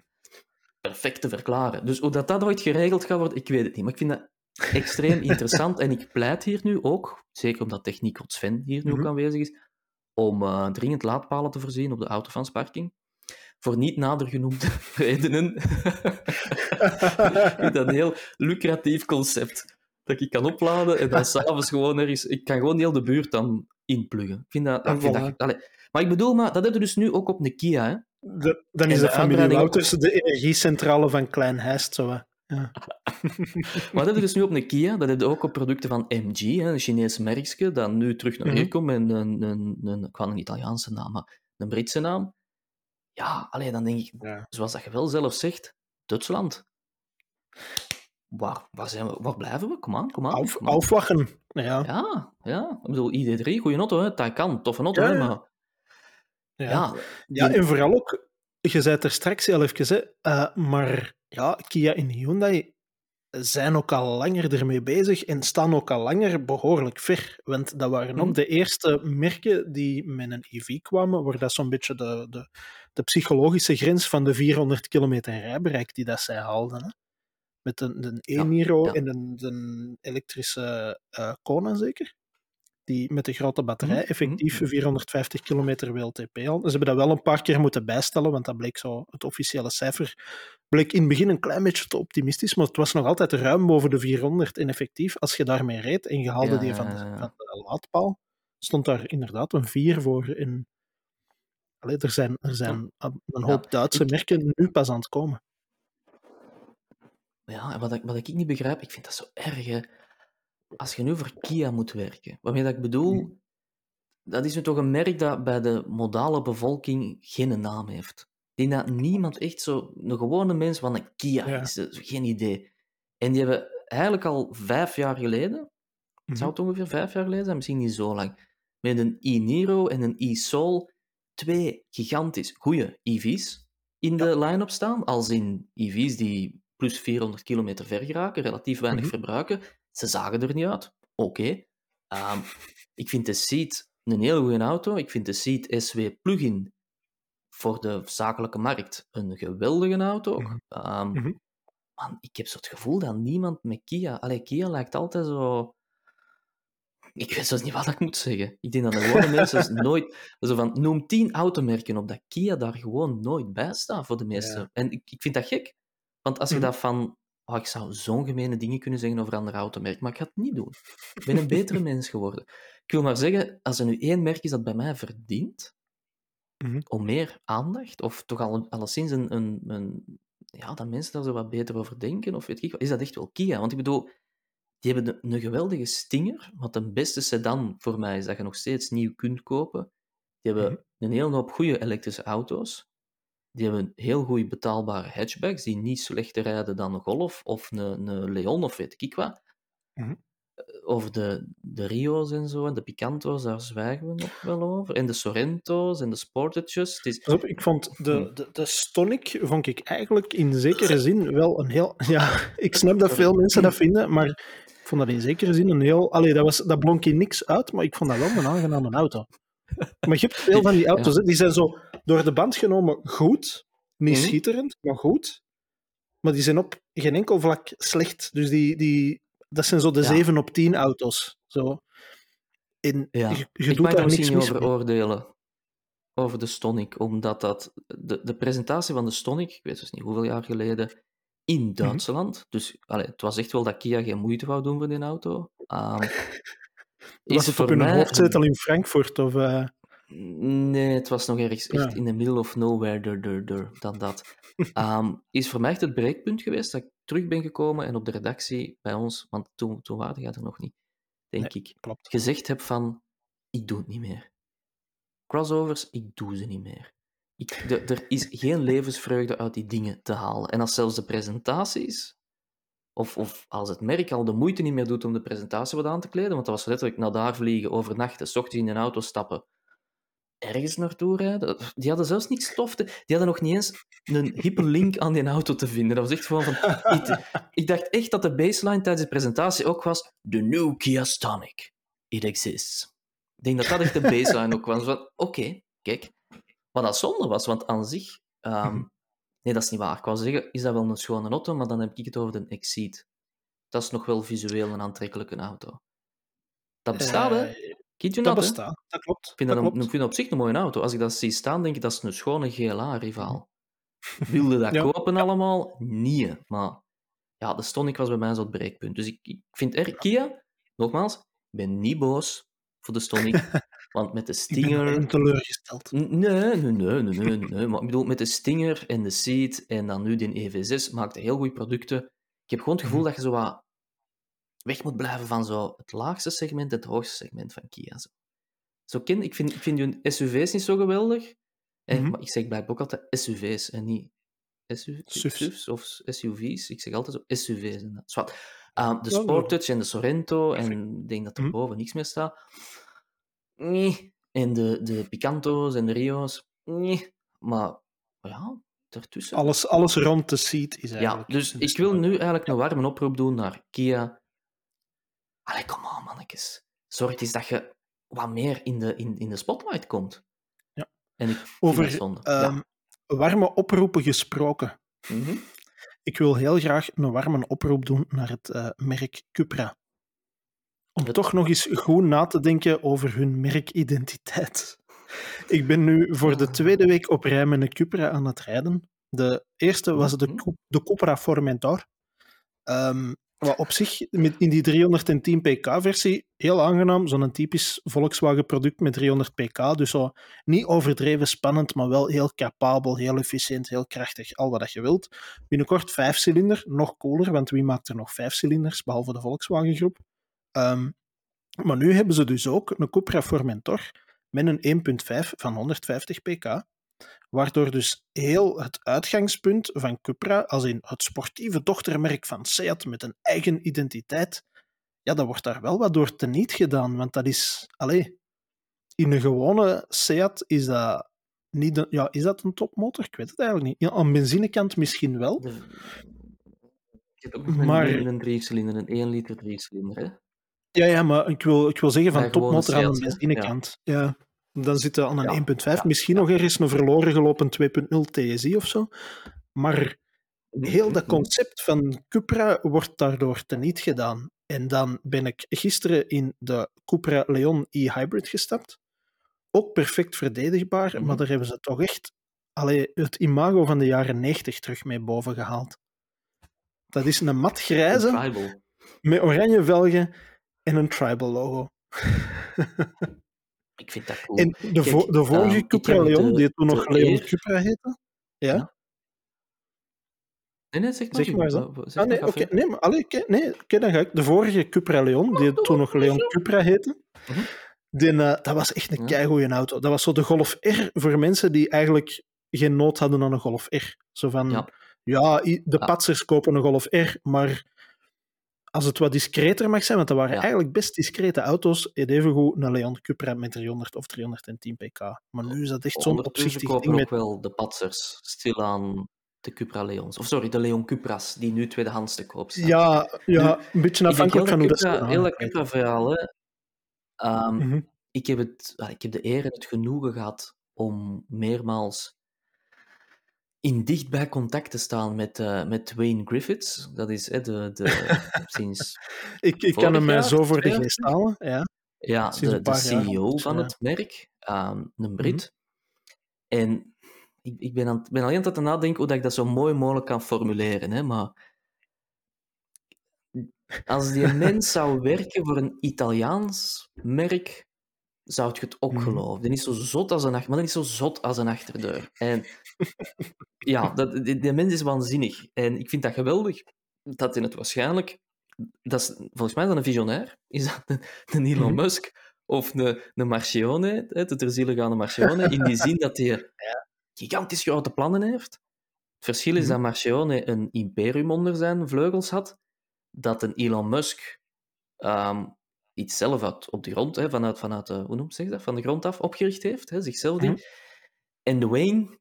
perfect te verklaren. Dus hoe dat, dat ooit geregeld gaat worden, ik weet het niet. Maar ik vind dat extreem interessant en ik pleit hier nu ook, zeker omdat Techniek Sven hier nu ook Mhm. aanwezig is, om eh, dringend laadpalen te voorzien op de autofansparking. Voor niet nader genoemde redenen. ik vind dat een heel lucratief concept. Dat ik kan opladen en dan s'avonds gewoon ergens... Ik kan gewoon heel de buurt dan inpluggen. Ik vind dat... Ik vind dat maar ik bedoel, maar, dat hebben we dus nu ook op de Kia. Hè? De- dan En is de de familie Wouters de energiecentrale van Klein Heist. Zo. Ja. Maar dat hebben we dus nu op een Kia. Dat hebben we ook op producten van MG, een Chinese merkje, dat nu terug naar hier Mhm. komt met een, een, een, ik wou een Italiaanse naam, maar een Britse naam. Ja, alleen dan denk ik, Ja. zoals dat je wel zelf zegt, Duitsland. Waar, waar, zijn we, waar blijven we? Kom aan, kom aan. Auf, aan. aufwachen. Ja. Ja, ja. Ik bedoel, ID3, goede auto, hè. Taycan, toffe auto, Ja, hè, maar... Ja. Ja, en vooral ook, je zei het er straks heel even, hè, eh, maar ja, Kia en Hyundai zijn ook al langer ermee bezig en staan ook al langer behoorlijk ver. Want dat waren ook Mhm. de eerste merken die met een EV kwamen, waar dat zo'n beetje de, de, de psychologische grens van de 400 kilometer rijbereik die dat zij haalden. Hè. Met een, e-Niro ja. en een, een elektrische eh Kona zeker. Die met de grote batterij Mhm, effectief mhm. 450 kilometer WLTP al. Ze hebben dat wel een paar keer moeten bijstellen, want dat bleek zo, het officiële cijfer bleek in het begin een klein beetje te optimistisch, maar het was nog altijd ruim boven de 400 en effectief. Als je daarmee reed en je haalde Ja, die van de, van de laadpaal, stond daar inderdaad een 4 voor. In... Allee, er zijn, er zijn een hoop Duitse ik- merken nu pas aan het komen. Ja, en wat ik, wat ik niet begrijp, ik vind dat zo erg. Hè. Als je nu voor Kia moet werken, waarmee dat ik bedoel, dat is nu toch een merk dat bij de modale bevolking geen naam heeft. Ik denk dat niemand echt zo, een gewone mens van een Kia Ja. is, eh, geen idee. En die hebben eigenlijk al vijf jaar geleden, Mhm. zou het ongeveer vijf jaar geleden zijn, misschien niet zo lang, met een e-Niro en een e-Soul twee gigantisch goede EV's in de line-up staan, als in EV's die plus 400 kilometer ver geraken, relatief weinig Mhm. verbruiken. Ze zagen er niet uit. Oké. Ehm, ik vind de Seat een heel goede auto. Ik vind de Seat SW plug-in voor de zakelijke markt een geweldige auto. Mhm. Ehm, Mhm. Man, ik heb zo het gevoel dat niemand met Kia... Allee, Kia lijkt altijd zo... Ik weet zelfs niet wat ik moet zeggen. Ik denk dat de gewone mensen nooit... Zo van, noem tien automerken op dat Kia daar gewoon nooit bij staat voor de meeste. Ja. En ik, ik vind dat gek. Want als je Mhm. dat van... Oh, ik zou zo'n gemene dingen kunnen zeggen over andere automerken, maar ik ga het niet doen. Ik ben een betere mens geworden. Ik wil maar zeggen, als er nu één merk is dat bij mij verdient Mhm. om meer aandacht, of toch al alleszins een, een, een, ja, dat mensen daar zo wat beter over denken, of weet ik is dat echt wel Kia. Want ik bedoel, die hebben de- een geweldige stinger, wat de beste sedan voor mij is dat je nog steeds nieuw kunt kopen. Die hebben Mhm. een hele hoop goede elektrische auto's. Die hebben heel goed betaalbare hatchbacks, die niet slechter rijden dan een Golf of een, een Leon of weet ik wat. Mhm. Over de, de Rio's en zo, en de Picanto's, daar zwijgen we nog wel over. En de Sorrento's en de Sportages. Is, ik vond de, de, de Stonic vond ik eigenlijk in zekere zin wel een heel. Ja, ik snap dat veel mensen dat vinden, maar ik vond dat in zekere zin een heel. Allee, dat, was, dat blonk in niks uit, maar ik vond dat wel een aangename auto. Maar je hebt veel van die auto's, die zijn zo door de band genomen goed, niet Mhm. schitterend, maar goed. Maar die zijn op geen enkel vlak slecht. Dus die, die, dat zijn zo de Ja. 7 op 10 auto's. Zo. En Ja. je, je ik doet mag daar niks mis over oordelen. Over de Stonic, omdat dat de, de presentatie van de Stonic, ik weet dus niet hoeveel jaar geleden, Mhm. in Duitsland. Dus allee, het was echt wel dat Kia geen moeite wou doen voor die auto. Ehm, Was is het voor op hun hoofdzetel in Frankfurt? Of, eh, Nee, het was nog ergens echt Ja. in the middle of nowhere der, der, der, dan dat. Ehm, is voor mij echt het breekpunt geweest dat ik terug ben gekomen en op de redactie bij ons, want toen, toen waren jij er nog niet, denk ik, klopt. gezegd heb van, ik doe het niet meer. Crossovers, ik doe ze niet meer. Ik, de- er is geen levensvreugde uit die dingen te halen. En als zelfs de presentaties, of, of als het merk al de moeite niet meer doet om de presentatie wat aan te kleden, want dat was letterlijk naar daar vliegen, overnachten, s ochtends in een auto stappen ergens naartoe rijden. Die hadden zelfs niet stof. Te... Die hadden nog niet eens een hyperlink aan die auto te vinden. Dat was echt gewoon van... ik, ik dacht echt dat de baseline tijdens de presentatie ook was... The new Kia Stonic. It exists. Ik denk dat dat echt de baseline ook was. Van, oké, kijk. Wat dat zonde was, want aan zich... ehm, Mhm. nee, dat is niet waar. Ik wou zeggen, is dat wel een schone auto, maar dan heb ik het over de Exceed. Dat is nog wel visueel een aantrekkelijke auto. Dat bestaat, hè? Kid dat bestaat, dat klopt. Ik vind dat dat, een, klopt. ik vind op zich een mooie auto. Als ik dat zie staan, denk ik dat is een schone GLA-rivaal. Wilde dat Ja. kopen allemaal? Nee. Maar ja, de Stonic was bij mij zo het breekpunt. Dus ik, ik vind er, Kia, nogmaals, ik ben niet boos voor de Stonic. want met de Ik ben Stinger... teleurgesteld. Nee, nee, nee, nee, nee. Maar ik bedoel, met de Stinger en de Seat en dan nu die EV6 maakte heel goede producten. Ik heb gewoon het gevoel Mhm. dat je zo wat weg moet blijven van zo het laagste segment en het hoogste segment van Kia. Zo, zo ken, ik, vind, ik vind hun SUV's niet zo geweldig. En, Mhm. maar ik zeg blijkbaar ook altijd SUV's en niet SUV, SUV's. SUV's of SUV's. Ik zeg altijd zo SUV's. En dat. Ah, de Ja, Sportage en de Sorrento en ik denk dat er Mhm. boven niks meer staat. Nee. En de, de Picanto's en de Rio's. Nee. Maar ja, daartussen. Alles, alles rond de seat is Ja, eigenlijk... dus ik wil nu eigenlijk een warme oproep doen naar Kia. Allee, kom aan, mannetjes. Zorg eens dat je wat meer in de, in, in de spotlight komt. Ja. En ik Over ehm, warme oproepen gesproken. Mhm. Ik wil heel graag een warme oproep doen naar het eh, merk Cupra. Om toch nog eens goed na te denken over hun merkidentiteit. Ik ben nu voor de tweede week op rij met een Cupra aan het rijden. De eerste was de, Mhm. Cu- de Cupra Formentor. Ehm, wat op zich in die 310 pk-versie heel aangenaam. Zo'n typisch Volkswagen-product met 300 pk. Dus zo niet overdreven spannend, maar wel heel capabel, heel efficiënt, heel krachtig. Al wat je wilt. Binnenkort vijfcilinder, nog cooler, want wie maakt er nog vijfcilinders, behalve de Volkswagen-groep. Ehm, maar nu hebben ze dus ook een Cupra Formentor met een 1.5 van 150 pk. Waardoor dus heel het uitgangspunt van Cupra, als in het sportieve dochtermerk van Seat met een eigen identiteit, ja, dat wordt daar wel wat door teniet gedaan. Want dat is, allee, in een gewone Seat is dat niet, de, ja, is dat een topmotor? Ik weet het eigenlijk niet. Ja, aan benzinekant misschien wel. De... Je hebt ook nog een, Maar- een, een driecilinder, een 1 liter driecilinder. Hè? Ja, ja, maar ik wil, ik wil zeggen van topmotor aan de benzinekant. Ja. Dan zit er aan een Ja, 1.5, ja, misschien nog ergens een verloren gelopen 2.0 TSI of zo. Maar heel dat Mhm. concept van Cupra wordt daardoor teniet gedaan. En dan ben ik gisteren in de Cupra Leon e-hybrid gestapt. Ook perfect verdedigbaar, Mhm. maar daar hebben ze toch echt allee, het imago van de jaren 90 terug mee boven gehaald. Dat is een matgrijze Een tribal. met oranje velgen en een tribal logo. Ik vind dat cool. En de, vo- de vorige ehm, ik Cupra Leon, de- die toen nog Leon eer- Cupra heette. Ja, Ja, Nee, nee, zeg maar. zeg maar. Gio. zo. Wa- zeg Ah, nee, maar, oké, Café. nee, maar allee, oké, nee, oké, dan ga ik. De vorige Cupra Leon, die toen nog Leon Cupra heette, Mhm. die, eh, dat was echt een keigoeie auto. Dat was zo de Golf R voor mensen die eigenlijk geen nood hadden aan een Golf R. Zo van, ja, Ja. de patsers kopen een Golf R, maar als het wat discreter mag zijn, want dat waren Ja. eigenlijk best discrete auto's, het evengoed een Leon Cupra met 300 of 310 pk. Maar nu is dat echt zo'n opzichtig kopen ding ook wel de Patsers stilaan de Cupra Leons. Of sorry, de Leon Cupras, die nu tweedehands te koop zijn. Ja, ja, een beetje afhankelijk van hoe dat ze heel dat Cupra-verhaal, ik, heb het, ah, ik heb de eer en het genoegen gehad om meermaals in dichtbij contact te staan met, eh, met Wayne Griffiths. Dat is hè, de, de, sinds Ik, ik kan hem mij jaar, zo voor de geest halen. Ja. Ja, de, de jaar CEO van ja. het merk, ehm, een Brit. En ik, ik ben, aan, ben alleen aan het nadenken hoe dat ik dat zo mooi mogelijk kan formuleren. Hè? Maar als die mens zou werken voor een Italiaans merk, zou je het ook Mhm. geloven. Die is zo zot als een, maar die is zo zot als een achterdeur. En ja, dat, die, die mens is waanzinnig. En ik vind dat geweldig dat in het waarschijnlijk... Dat is, volgens mij is dat een visionair. Is dat een, een Elon Mhm. Musk of een, een Marcione, hè, de terzieligane Marcione, in die zin dat hij gigantisch grote plannen heeft. Het verschil is Mhm. dat Marcione een imperium onder zijn vleugels had, dat een Elon Musk ehm, iets zelf uit, op de grond, hè, vanuit, vanuit de, hoe noemt zich dat, van de grond af opgericht heeft, hè, zichzelf die. Mhm. En Dwayne,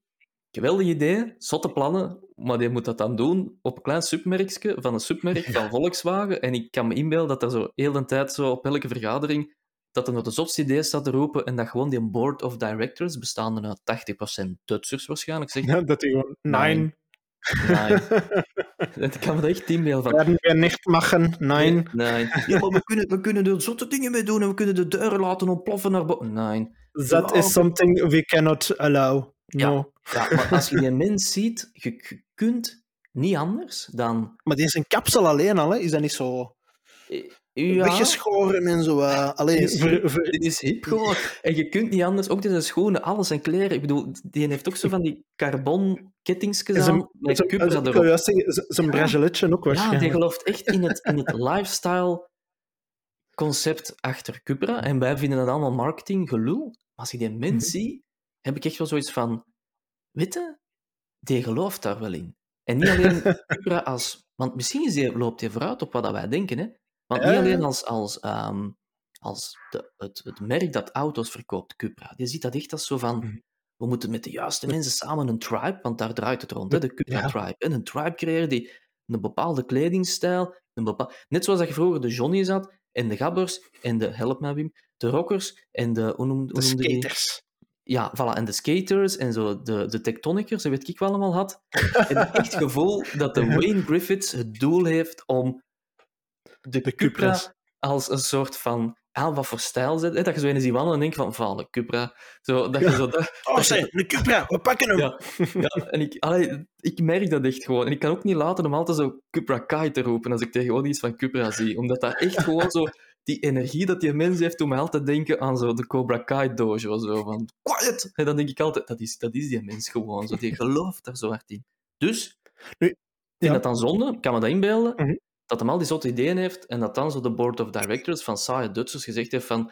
geweldig idee, zotte plannen, maar die moet dat dan doen op een klein submerkje van een submerk van Volkswagen. En ik kan me inbeelden dat er zo heel de tijd zo op elke vergadering dat er nog de zotste idee staat te roepen en dat gewoon die board of directors, bestaande uit 80% Duitsers waarschijnlijk, zegt Ja, dat hij gewoon... Nee. Nein. nee. Ik kan me dat echt inbeelden van... Werden wir nicht machen. Nein. Nee. Ja, maar we kunnen, we kunnen er zotte dingen mee doen en we kunnen de deuren laten ontploffen naar boven. Nee. That is something we cannot allow. No. Ja, maar als je die mens ziet, je, kunt niet anders dan... Maar die is een kapsel alleen al, hè? Is dat niet zo Ja, weggeschoren en zo? eh alleen Dit is ver- hip. ver- dit is hip gewoon. En je kunt niet anders, ook deze schoenen, alles en kleren. Ik bedoel, die heeft ook zo van die carbon kettingsjes aan, met is Cupra een- ik erop. wil juist zeggen, z- Zijn Ja. braceletje ook Ja, die waarschijnlijk. gelooft echt in het, in het lifestyle concept achter Cupra. En wij vinden dat allemaal marketing gelul. Maar als je die mens Mhm. ziet, heb ik echt wel zoiets van... Weet je, die gelooft daar wel in. En niet alleen Cupra als... Want misschien is die, loopt hij vooruit op wat dat wij denken, hè. Want niet alleen als, als, ehm, als de, het, het merk dat auto's verkoopt, Cupra. Die ziet dat echt als zo van... Mhm. We moeten met de juiste mensen samen een tribe, want daar draait het rond, hè, de Cupra Ja. tribe. En een tribe creëren die een bepaalde kledingstijl, een bepaal... net zoals dat je vroeger de Johnny's had, en de gabbers, en de, help mij Wim, de rockers, en de, hoe noemde, De skaters. Ja, voilà, en de skaters, en zo de, de tectonicers, weet ik wel allemaal had. En echt het gevoel dat de Wayne Griffiths het doel heeft om de, De Cupra als een soort van... Ah, wat voor stijl zet, hè? Dat je zo eens die wandelen en denkt van, van de Cupra. Zo, dat je zo... Dat, Oh, zeg, de Cupra, we pakken hem. ja, ja, en ik, allee, ik merk dat echt gewoon. En ik kan ook niet laten om altijd zo Cupra Kai te roepen als ik tegenwoordig iets van Cupra zie. Omdat dat echt gewoon zo... Die energie dat die mens heeft, doet mij altijd denken aan zo de Cobra Kai dojo. Zo van, quiet! En dan denk ik altijd, dat is, dat is die mens gewoon. Zo, die gelooft daar zo hard in. Dus, Nu, ik vind dat dan zonde, ik kan me dat inbeelden, Mhm. dat hem al die zotte ideeën heeft en dat dan zo de board of directors van saaie Duitsers gezegd heeft van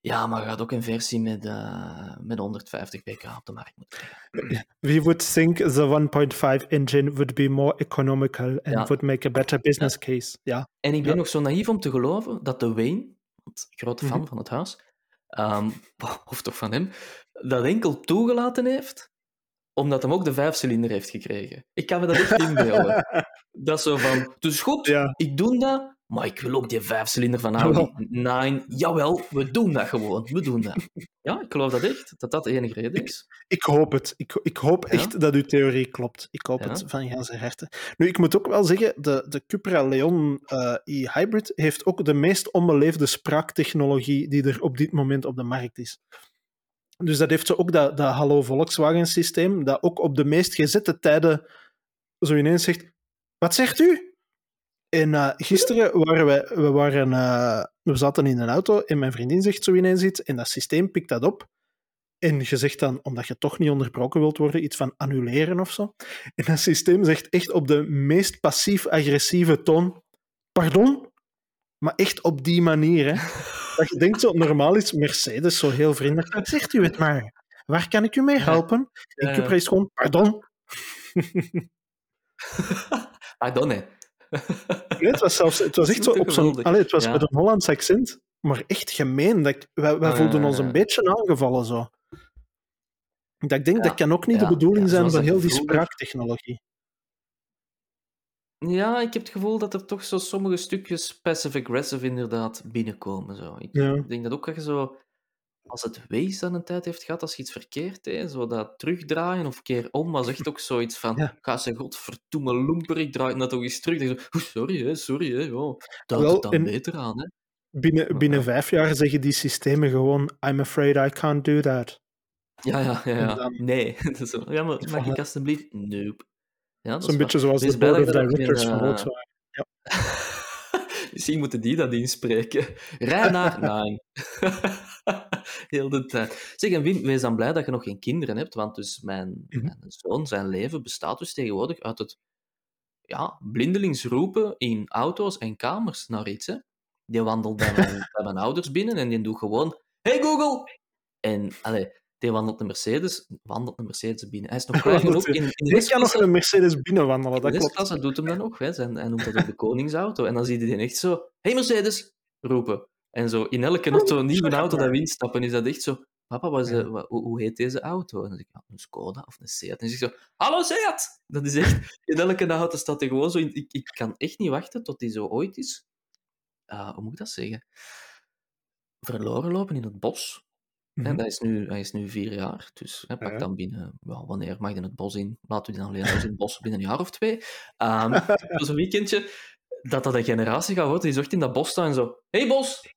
ja, maar gaat ook een versie met, eh, met 150 pk op de markt moeten. We would think the 1.5 engine would be more economical and Ja. would make a better business case. Ja. En ik ben Ja. nog zo naïef om te geloven dat de Wayne, grote fan Mhm. van het huis, ehm, of toch van hem, dat enkel toegelaten heeft omdat hem ook de vijfcilinder heeft gekregen. Ik kan me dat echt inbeelden. dat is zo van, dus goed, ik doe dat, maar ik wil ook die vijfcilinder van Audi. Jawel. Nee, jawel, we doen dat gewoon. We doen dat. Ja, ik geloof dat echt, dat dat de enige reden is. Ik hoop het. Ik, ik hoop Ja? echt dat uw theorie klopt. Ik hoop Ja? het van ganse harte. Nu, ik moet ook wel zeggen, de, de Cupra Leon eh, e-hybrid heeft ook de meest onbeleefde spraaktechnologie die er op dit moment op de markt is. Dus dat heeft zo ook dat, dat Hallo Volkswagen systeem, dat ook op de meest gezette tijden zo ineens zegt, wat zegt u? En eh, gisteren waren we, we, waren, eh, we zaten in een auto en mijn vriendin zegt zo ineens iets en dat systeem pikt dat op. En je zegt dan, omdat je toch niet onderbroken wilt worden, iets van annuleren of zo. En dat systeem zegt echt op de meest passief-agressieve toon: Pardon? Maar echt op die manier, hè? Dat je denkt zo, normaal is Mercedes zo heel vriendelijk. Zegt u het maar. Waar kan ik u mee helpen? En Ja, ja. is gewoon: Pardon? Pardon, hè. Nee, het was zelfs het was echt zo op zo'n. het was Ja. met een Hollands accent, maar echt gemeen. Dat ik- wij wij Ah, voelden ja, ons ja, een beetje aangevallen zo. Dat ik denk, Ja, dat kan ook niet ja, de bedoeling ja, zijn van heel die spraaktechnologie. Ja, ik heb het gevoel dat er toch zo sommige stukjes passive-aggressive inderdaad binnenkomen. Zo. Ik Ja. denk dat ook dat je zo, als het wees dan een tijd heeft gehad, als je iets verkeerd deed, zo dat terugdraaien of keer om, was echt ook zoiets van, Ja. ga ze godverdomme loemper, ik draai nou toch eens terug. Dan denk je zo, "Oeh, sorry, hè, sorry, hè, ja. Duid Wel, het dan en- beter aan, hè. Binnen, binnen Ja. vijf jaar zeggen die systemen gewoon: I'm afraid I can't do that. Ja, ja, ja. Ja. dan- Nee. Dat ja, maar mag ik alsjeblieft? Nope. Ja, dat Zo'n beetje zoals de board dat of dat directors van eh, Volkswagen. Misschien moeten die dat inspreken. Rij naar Nine. Heel de tijd. Zeg, en Wim, wees dan blij dat je nog geen kinderen hebt, want dus mijn, Mhm. mijn zoon, zijn leven bestaat dus tegenwoordig uit het ja, blindelings roepen in auto's en kamers naar iets. Hè. Die wandelt bij mijn, bij mijn ouders binnen en die doet gewoon Hey Google! En allee, die wandelt een Mercedes, wandelt een Mercedes binnen. Hij is nog klein genoeg in, in Ik kan nog een Mercedes binnenwandelen, dat klopt. klasse doet hem dan nog. Hè. Zijn, hij noemt dat ook de koningsauto. En dan zie je die echt zo... Hey Mercedes! roepen. En zo in elke auto, een nieuwe auto dat we instappen, is dat echt zo... Papa, wat hoe, hoe heet deze auto? En dan zeg ik, ja, een Skoda of een Seat. En dan zeg ik zo, hallo Seat! Dat is echt... In elke auto staat er gewoon zo... In, ik, ik kan echt niet wachten tot die zo ooit is... ah, hoe moet ik dat zeggen? Verloren lopen in het bos. Mhm. Dat is nu, hij is nu vier jaar, dus hè, pak Ja. dan binnen, wel, wanneer mag je het bos in? Laten we die dan alleen in het bos binnen een jaar of twee. Ehm Zo'n weekendje, dat dat een generatie gaat worden, die zocht in dat bos staan en zo, hey bos!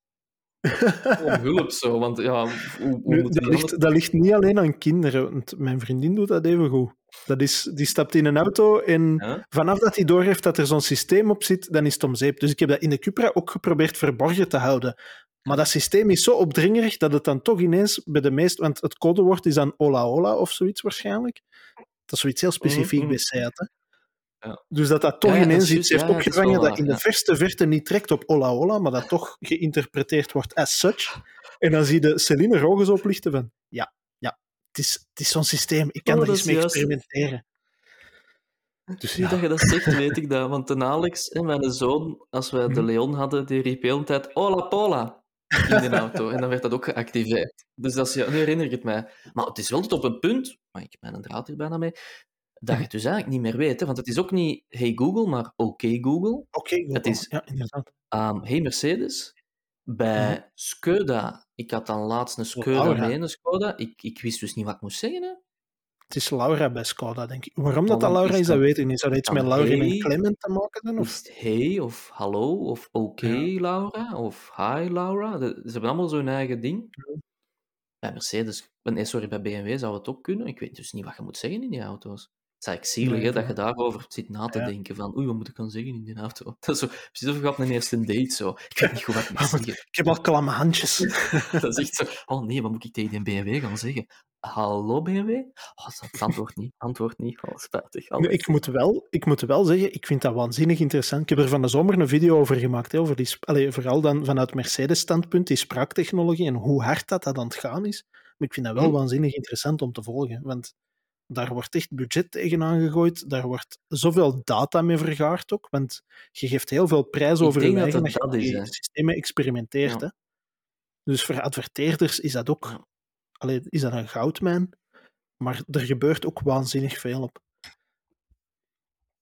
Om hulp zo, want ja, hoe, hoe Nu, moet dat, ligt, dat ligt niet alleen aan kinderen, want mijn vriendin doet dat even goed. Dat is, die stapt in een auto en Ja? vanaf dat hij doorheeft dat er zo'n systeem op zit, dan is het om zeep. Dus ik heb dat in de Cupra ook geprobeerd verborgen te houden. Maar dat systeem is zo opdringerig dat het dan toch ineens bij de meest... Want het codewoord is dan Ola Ola of zoiets waarschijnlijk. Dat is zoiets heel specifiek Mhm. bij Seat. Hè? Ja. Dus dat dat toch Ja, dat ineens iets heeft opgevangen wel dat in de verste verte niet trekt op Ola Ola, maar dat toch geïnterpreteerd wordt as such. En dan zie je Celine ogen zo oplichten van ja, het is, het is zo'n systeem, ik kan Oh, er eens mee juist. experimenteren. Dus Nu ja, dat je dat zegt, weet ik dat. Want de Alex en mijn zoon, als wij de Mhm. Leon hadden, die riep heel de tijd Ola Pola in de auto. En dan werd dat ook geactiveerd. Dus dat is, ja, nu herinner ik het mij. Maar het is wel tot op een punt, maar ik heb mijn draad hier bijna mee, dat je het dus eigenlijk niet meer weet. Hè? Want het is ook niet Hey Google, maar OK Google. oké, Google. Het is- ja, inderdaad. Hey Mercedes. Bij. Skoda, ik had dan laatst een Skoda Laura. mee, een Skoda. Ik, ik wist dus niet wat ik moest zeggen. Hè? Het is Laura bij Skoda, denk ik. Waarom dat, dat Dan Laura is dat weet ik niet. Zou dat iets dan met Laurin hey. en Clement te maken? Is Of? het hey of hallo of oké Ja. Laura of hi Laura? De- ze hebben allemaal zo'n eigen ding. Bij Mercedes, nee, sorry, bij BMW zou het ook kunnen. Ik weet dus niet wat je moet zeggen in die auto's. Het is eigenlijk zielig hè, dat je daarover zit na te Ja. denken van oei, wat moet ik gaan zeggen in die auto? Dat is zo, precies of je gaat een eerste date zo. Ik weet niet goed wat ik moet zeggen. Ik heb al klamme handjes. Dat is echt zo, oh nee, wat moet ik tegen die BMW gaan zeggen? Hallo BMW? Oh, dat antwoord niet, antwoord niet. Oh, spijtig. Nu, ik, moet wel, ik moet wel zeggen, ik vind dat waanzinnig interessant. Ik heb er van de zomer een video over gemaakt. Hè, over die, allee, vooral dan vanuit Mercedes-standpunt, die spraaktechnologie en hoe hard dat, dat aan het gaan is. Maar ik vind dat wel Hm. waanzinnig interessant om te volgen. Want daar wordt echt budget tegenaan gegooid. Daar wordt zoveel data mee vergaard ook. Want je geeft heel veel prijs over je dat eigen dat je dat is, systemen experimenteert. Ja. Hè. Dus voor adverteerders is dat ook Ja. allee, is dat een goudmijn. Maar er gebeurt ook waanzinnig veel op.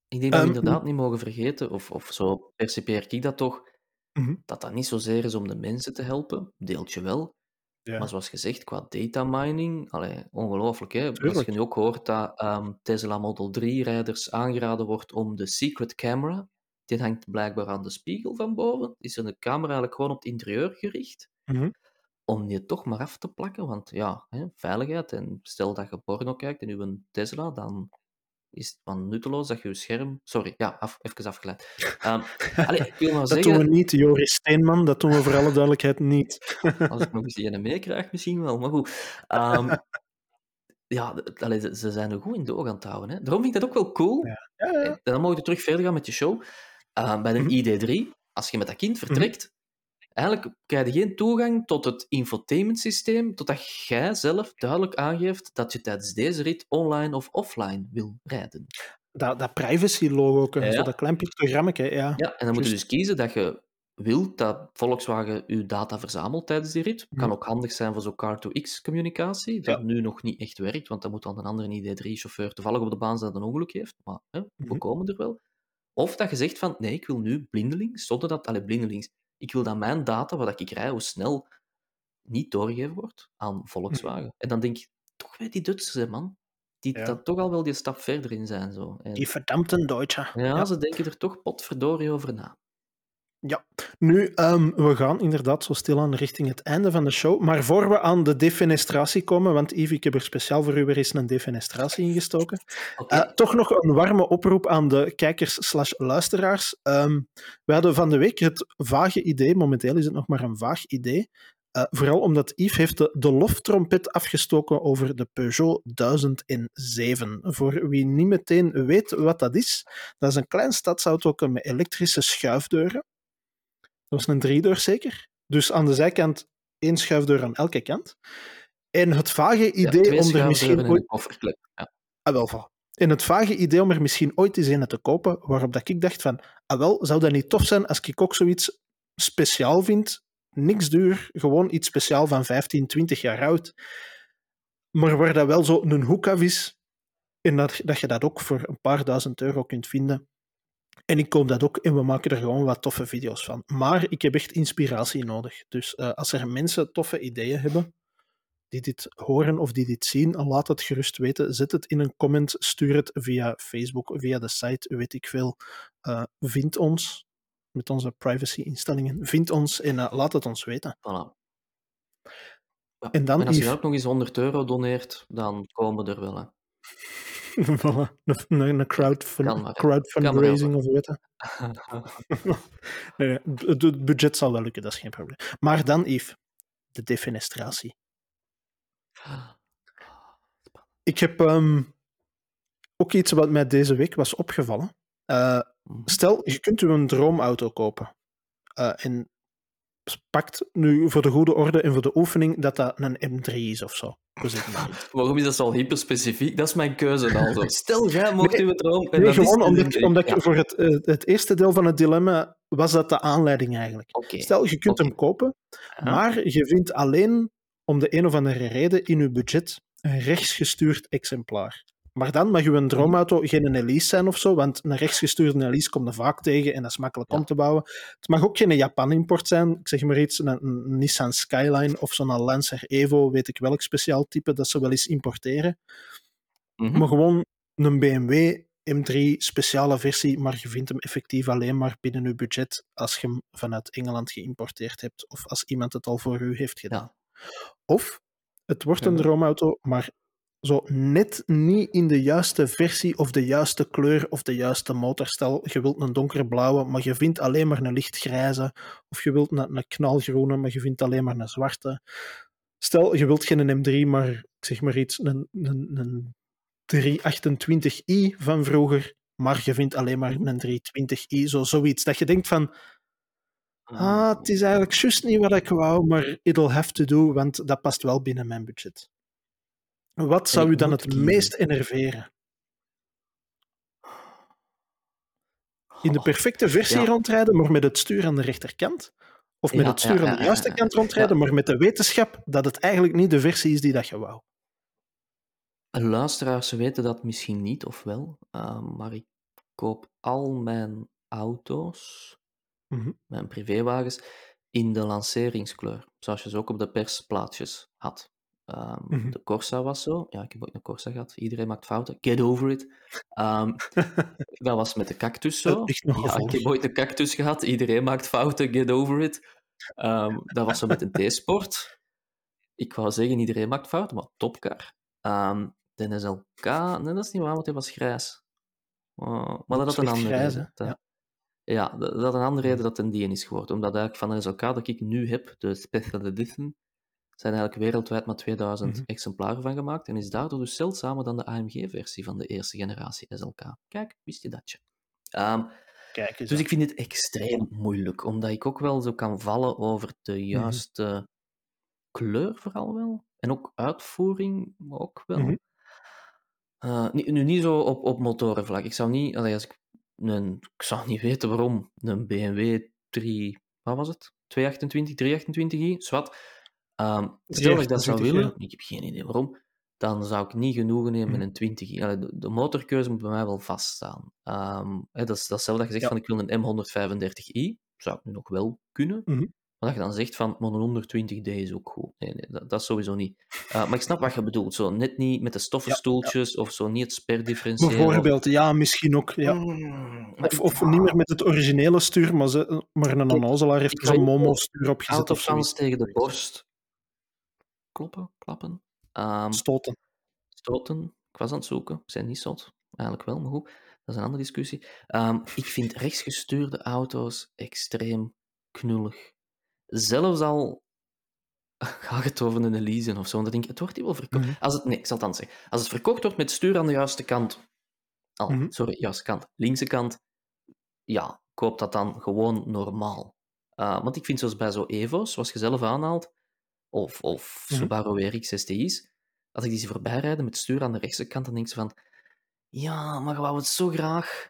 Ik denk dat we Ehm, inderdaad niet mogen vergeten, of, of zo percipeer ik dat toch, Mhm. dat dat niet zozeer is om de mensen te helpen, deeltje wel. Ja. Maar zoals gezegd, qua data mining, allee, ongelooflijk. Hè? Als je nu ook hoort dat ehm, Tesla Model 3-rijders aangeraden wordt om de secret camera, die hangt blijkbaar aan de spiegel van boven, is er een camera eigenlijk gewoon op het interieur gericht, Mhm. om die toch maar af te plakken. Want ja, hè, veiligheid, en stel dat je porno kijkt in uw Tesla, dan is het van nutteloos dat je je scherm... Sorry, ja, af, even afgeleid. Ehm, allee, ik wil maar Dat zeggen... doen we niet, Joris Steenman. Dat doen we voor alle duidelijkheid niet. Als ik nog eens die ene meekrijg, misschien wel. Maar goed. Ehm, ja, allee, ze- ze zijn er goed in de oog aan het houden. Hè. Daarom vind ik dat ook wel cool. Ja, ja. En dan mogen we terug verder gaan met je show. Ehm, bij de Mhm. ID3, als je met dat kind vertrekt, eigenlijk krijg je geen toegang tot het infotainmentsysteem, totdat jij zelf duidelijk aangeeft dat je tijdens deze rit online of offline wil rijden. Dat, dat privacy-logo, ook, Ja. zo dat klein pictogrammetje. Ja. Ja, en dan moet je dus kiezen dat je wilt dat Volkswagen uw data verzamelt tijdens die rit. Kan Mhm. ook handig zijn voor zo'n car-to-x-communicatie, dat Ja. nu nog niet echt werkt, want dan moet dan een andere ID3-chauffeur toevallig op de baan zijn dat een ongeluk heeft. Maar hè, we Mhm. komen er wel. Of dat je zegt van, nee, ik wil nu blindelings, zonder dat... Allee, blindelings. Ik wil dat mijn data, wat ik rij, hoe snel, niet doorgegeven wordt aan Volkswagen. En dan denk ik, toch weer die Duitsers, man. Die Ja. dat toch al wel die stap verder in zijn. Zo. En, Die verdampte Duitse. ja, Ja. ze denken er toch potverdorie over na. Nu, ehm, we gaan inderdaad zo stilaan richting het einde van de show. Maar voor we aan de defenestratie komen, want Yves, ik heb er speciaal voor u weer eens een defenestratie ingestoken. Oké. Eh, toch nog een warme oproep aan de kijkers luisteraars. Ehm, we hadden van de week het vage idee, momenteel is het nog maar een vaag idee, eh, vooral omdat Yves heeft de, de loftrompet afgestoken over de Peugeot 1007. Voor wie niet meteen weet wat dat is, dat is een klein stadsauto met elektrische schuifdeuren. Dat is een driedeur zeker. Dus aan de zijkant één schuifdeur aan elke kant. En het vage idee om er misschien ooit kofferklep. Ja. Ah, wel. En het vage idee om er misschien ooit eens een te kopen, waarop dat ik dacht van, ah wel, zou dat niet tof zijn als ik ook zoiets speciaal vind Niks duur, gewoon iets speciaal van 15, 20 jaar oud. Maar waar dat wel zo een hoek af is, en dat, dat je dat ook voor een paar duizend euro kunt vinden. En ik koop dat ook en we maken er gewoon wat toffe video's van. Maar ik heb echt inspiratie nodig. Dus uh, als er mensen toffe ideeën hebben, die dit horen of die dit zien, laat het gerust weten. Zet het in een comment, stuur het via Facebook, via de site, weet ik veel. Uh, vind ons met onze privacy-instellingen. Vind ons en uh, laat het ons weten. Voilà. Ja. En, dan en als je ook nog eens 100 euro doneert, dan komen we er wel. Hè. Voilà, een, een crowdfund, hè. crowdfundraising of weet je. Nee, het, budget zal wel lukken, dat is geen probleem. Maar dan, Yves, de defenestratie. Ik heb ehm, ook iets wat mij deze week was opgevallen. Uh, Mhm. stel, je kunt u een droomauto kopen. Uh, en pakt nu voor de goede orde en voor de oefening dat dat een M3 is of zo. Iets. Waarom is dat zo hyperspecifiek? Dat is mijn keuze al zo. Stel, jij mocht Nee, uw droom... En Nee, gewoon omdat, M3. omdat Ja, ik voor het, eh, het eerste deel van het dilemma was dat de aanleiding eigenlijk. Stel, je kunt hem kopen, maar je vindt alleen om de een of andere reden in je budget een rechtsgestuurd exemplaar. Maar dan mag je een droomauto geen Elise zijn of zo, want een rechtsgestuurde Elise komt er vaak tegen en dat is makkelijk Ja. om te bouwen. Het mag ook geen Japan-import zijn, ik zeg maar iets, een, een Nissan Skyline of zo'n Lancer Evo, weet ik welk speciaal type dat ze wel eens importeren. Mhm. Maar gewoon een BMW M3 speciale versie, maar je vindt hem effectief alleen maar binnen je budget als je hem vanuit Engeland geïmporteerd hebt of als iemand het al voor u heeft gedaan. Of het wordt een droomauto, maar zo net niet in de juiste versie of de juiste kleur of de juiste motor. Stel, je wilt een donkerblauwe, maar je vindt alleen maar een lichtgrijze. Of je wilt een, een knalgroene, maar je vindt alleen maar een zwarte. Stel, je wilt geen M3, maar ik zeg maar iets, een, een, een 328i van vroeger, maar je vindt alleen maar een 320i, zo, zoiets. Dat je denkt van, ah, het is eigenlijk juist niet wat ik wou, maar it'll have to do, want dat past wel binnen mijn budget. Wat zou u dan het kiezen. meest enerveren? In de perfecte versie ja. rondrijden, maar met het stuur aan de rechterkant? Of met Ja, het stuur ja, aan de juiste kant rondrijden, maar met de wetenschap dat het eigenlijk niet de versie is die dat je wou? Luisteraars weten dat misschien niet, of wel, uh, maar ik koop al mijn auto's, Mhm. mijn privéwagens, in de lanceringskleur. Zoals je ze ook op de persplaatjes had. Um, Mhm. De Corsa was zo. Ja, ik heb ook een Corsa gehad. Iedereen maakt fouten. Get over it. Um, dat was met de cactus zo. Ja, ik heb ooit een cactus gehad. Iedereen maakt fouten. Get over it. Um, dat was zo met een T-Sport. Ik wou zeggen, iedereen maakt fouten, maar topcar. De SLK, nee, dat is niet waar, want hij was grijs. Uh, maar dat had een andere grijs, reden. Dat- Ja. ja, dat had een andere reden dat het een DN is geworden. Omdat eigenlijk van de SLK dat ik nu heb, de Special Edition, zijn eigenlijk wereldwijd maar 2000 Mhm. exemplaren van gemaakt en is daardoor dus zeldzamer dan de AMG-versie van de eerste generatie SLK. Kijk, wist je dat je? Ehm, Kijk eens. dus aan. ik vind het extreem moeilijk, omdat ik ook wel zo kan vallen over de juiste kleur vooral wel. En ook uitvoering ook wel. Mhm. Eh, niet- nu niet zo op, op motorenvlak. Ik zou niet, allee, als ik, een, ik zou niet weten waarom een BMW 3, wat was het? 228, 328i, zwart. Ehm stel dat ik dat zou 328, willen, ik heb geen idee waarom, dan zou ik niet genoegen nemen met een 20i. Allee, de, de motorkeuze moet bij mij wel vaststaan. Ehm hè, dat, is, dat is hetzelfde dat je zegt Ja. van ik wil een M135i, zou ik nu nog wel kunnen. Mhm. Maar dat je dan zegt van, maar een 120D is ook goed. Nee, nee dat, dat sowieso niet. Uh, maar ik snap wat je bedoelt. Zo, net niet met de stoffen Ja, stoeltjes of zo niet het sperdifferentiëren. Bijvoorbeeld, ja, misschien ook. Ja. Mm, Of, niet meer met het originele stuur, maar, ze, maar een onnozelaar heeft er zo'n Momo-stuur opgezet. Of autofans tegen de borst. Kloppen, klappen. Ehm, Stoten. stoten. Ik was aan het zoeken. Ik zijn niet zot. Eigenlijk wel, maar goed. Dat is een andere discussie. Ehm, ik vind rechtsgestuurde auto's extreem knullig. Zelfs al gaat het over een Elise of zo, dan denk ik, het wordt hier wel verkocht. Mhm. Als het, nee, ik zal het dan zeggen. Als het verkocht wordt met stuur aan de juiste kant, oh, Mhm. sorry, juiste kant, linkse kant, ja, koop dat dan gewoon normaal. Uh, want ik vind zoals bij zo Evo's, zoals je zelf aanhaalt, of, of Mhm. Subaru WRX STI's, als ik die zie voorbijrijden met stuur aan de rechtse kant, dan denk je van, ja, maar wou het zo graag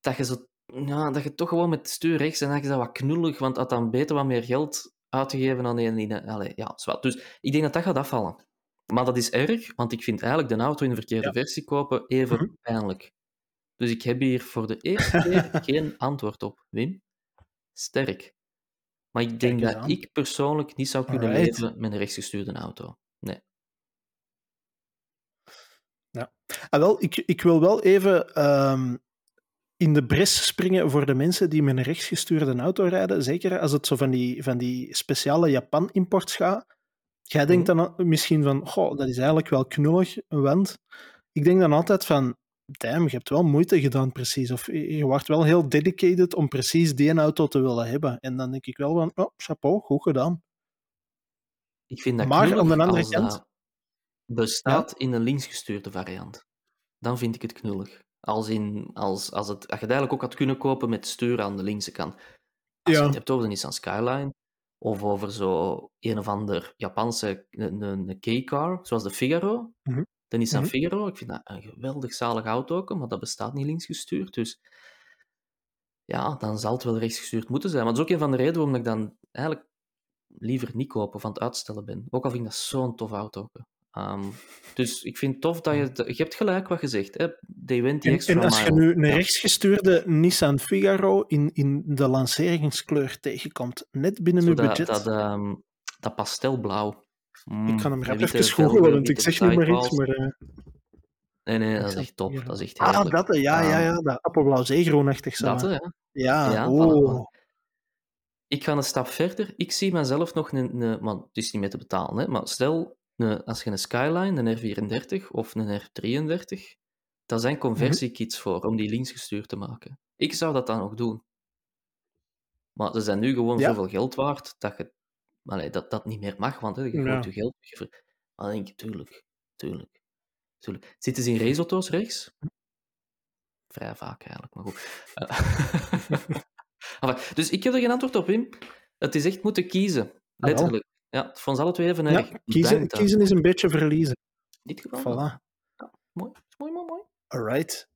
dat je, zo, ja, dat je toch gewoon met stuur rechts en dan is dat wat knullig, want had dan beter wat meer geld uit te geven aan een... een allee, ja, zwart. Dus ik denk dat dat gaat afvallen. Maar dat is erg, want ik vind eigenlijk de auto in de verkeerde Ja. versie kopen even Mhm. pijnlijk. Dus ik heb hier voor de eerste keer geen antwoord op, Wim. Sterk. Maar ik denk dat aan. ik persoonlijk niet zou kunnen Alright. leven met een rechtsgestuurde auto. Nee. Ah, wel, ik, ik wil wel even ehm, in de bres springen voor de mensen die met een rechtsgestuurde auto rijden. Zeker als het zo van die, van die speciale Japan-imports gaat. Jij denkt Mhm. dan misschien van, goh, dat is eigenlijk wel knullig, want ik denk dan altijd van, damn, je hebt wel moeite gedaan precies. Of je wordt wel heel dedicated om precies die auto te willen hebben. En dan denk ik wel van, oh, chapeau, goed gedaan. Ik vind dat Maar aan de andere kant- bestaat in een linksgestuurde variant. Dan vind ik het knullig. Als, in, als, als, het, als je het eigenlijk ook had kunnen kopen met stuur aan de linkse kant. Als Ja. je het hebt over de Nissan Skyline, of over zo een of ander Japanse een, K-car, zoals de Figaro. Mhm. De Nissan Mhm. Figaro, ik vind dat een geweldig zalig auto, ook, maar dat bestaat niet linksgestuurd. Dus ja, dan zal het wel rechtsgestuurd moeten zijn. Maar dat is ook een van de redenen waarom ik dan eigenlijk liever niet kopen aan het uitstellen ben. Ook al vind ik dat zo'n tof auto. Ehm, dus ik vind het tof dat je... Je hebt gelijk wat je zegt, hè. They went the extra en als je nu een Ja. rechtsgestuurde Nissan Figaro in, in de lanceringskleur tegenkomt, net binnen Zo uw dat, budget, dat, ehm, dat pastelblauw. Mm, ik ga hem met rap witte even googelen, want ik zeg niet maar iets, maar... eh, Nee, nee, dat is echt top. Dat is echt ah, heerlijk. dat, hè, ja, ja, Ehm, ja, dat appelblauw zeegroenachtig zo. Dat, hè. ja. Ja, Ja, oh. Ik ga een stap verder. Ik zie mezelf nog een... een maar het is niet meer te betalen, hè, maar stel, een, als je een Skyline, een R34 of een R33, daar zijn conversiekits voor om die linksgestuurd te maken. Ik zou dat dan nog doen. Maar ze zijn nu gewoon Ja. zoveel geld waard dat je allee, dat, dat niet meer mag, want hè, je Ja. je geld. Maar dan denk ik, tuurlijk, tuurlijk, tuurlijk. Zitten ze in raceauto's rechts? Vrij vaak eigenlijk, maar goed. Eh, enfin, dus ik heb er geen antwoord op, Wim. Het is echt moeten kiezen. wel. Letterlijk. Ja, het vond ze alle twee even erg. Ja, kiezen, daarvoor. kiezen is een beetje verliezen. In dit geval. Voilà. Mooi, mooi, mooi, mooi. Alright.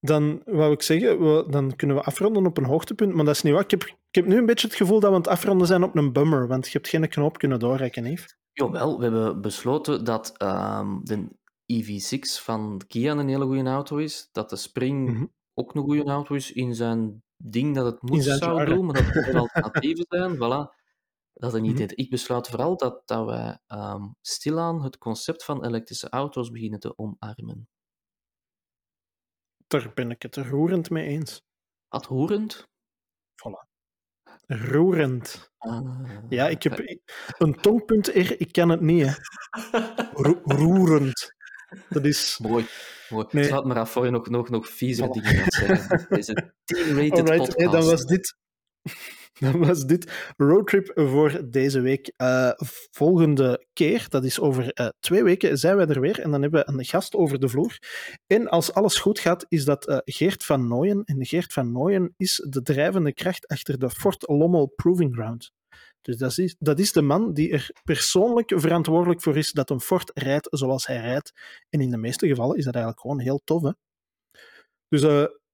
Dan wou ik zeggen, we, dan kunnen we afronden op een hoogtepunt, maar dat is niet waar. Ik heb, ik heb nu een beetje het gevoel dat we aan het afronden zijn op een bummer, want je hebt geen knoop kunnen doorrekken, Yves. Jawel, we hebben besloten dat ehm, de EV6 van Kia een hele goede auto is. Dat de Spring Mhm. ook een goede auto is in zijn ding dat het moet zou genre. doen, maar dat er alternatieven zijn. Voilà. Dat er niet Mhm. is. Ik besluit vooral dat, dat wij ehm, stilaan het concept van elektrische auto's beginnen te omarmen. Daar ben ik het roerend mee eens. Wat roerend. Roerend. Ah. Ja, ik heb een tongpunt R, ik kan het niet. Hè. Ro- roerend. Dat is. Mooi. mooi. Nee. Sluit maar af voor je nog, nog, nog viezere Voilà. dingen gaat zeggen. Deze teen-rated Alright, podcast. nee, dan was dit. Dan was dit roadtrip voor deze week. Eh, volgende keer, dat is over eh, twee weken, zijn wij er weer. En dan hebben we een gast over de vloer. En als alles goed gaat, is dat eh, Geert van Nooyen. En Geert van Nooyen is de drijvende kracht achter de Fort Lommel Proving Ground. Dus dat is, dat is de man die er persoonlijk verantwoordelijk voor is dat een Ford rijdt zoals hij rijdt. En in de meeste gevallen is dat eigenlijk gewoon heel tof. Hè? Dus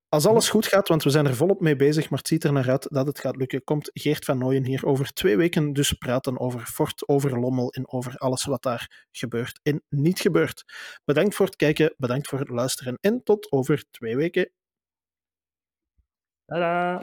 als alles goed gaat, want we zijn er volop mee bezig, maar het ziet er naar uit dat het gaat lukken, komt Geert van Nooyen hier over twee weken dus praten over Fort, over Lommel en over alles wat daar gebeurt en niet gebeurt. Bedankt voor het kijken, bedankt voor het luisteren en tot over twee weken. Tada!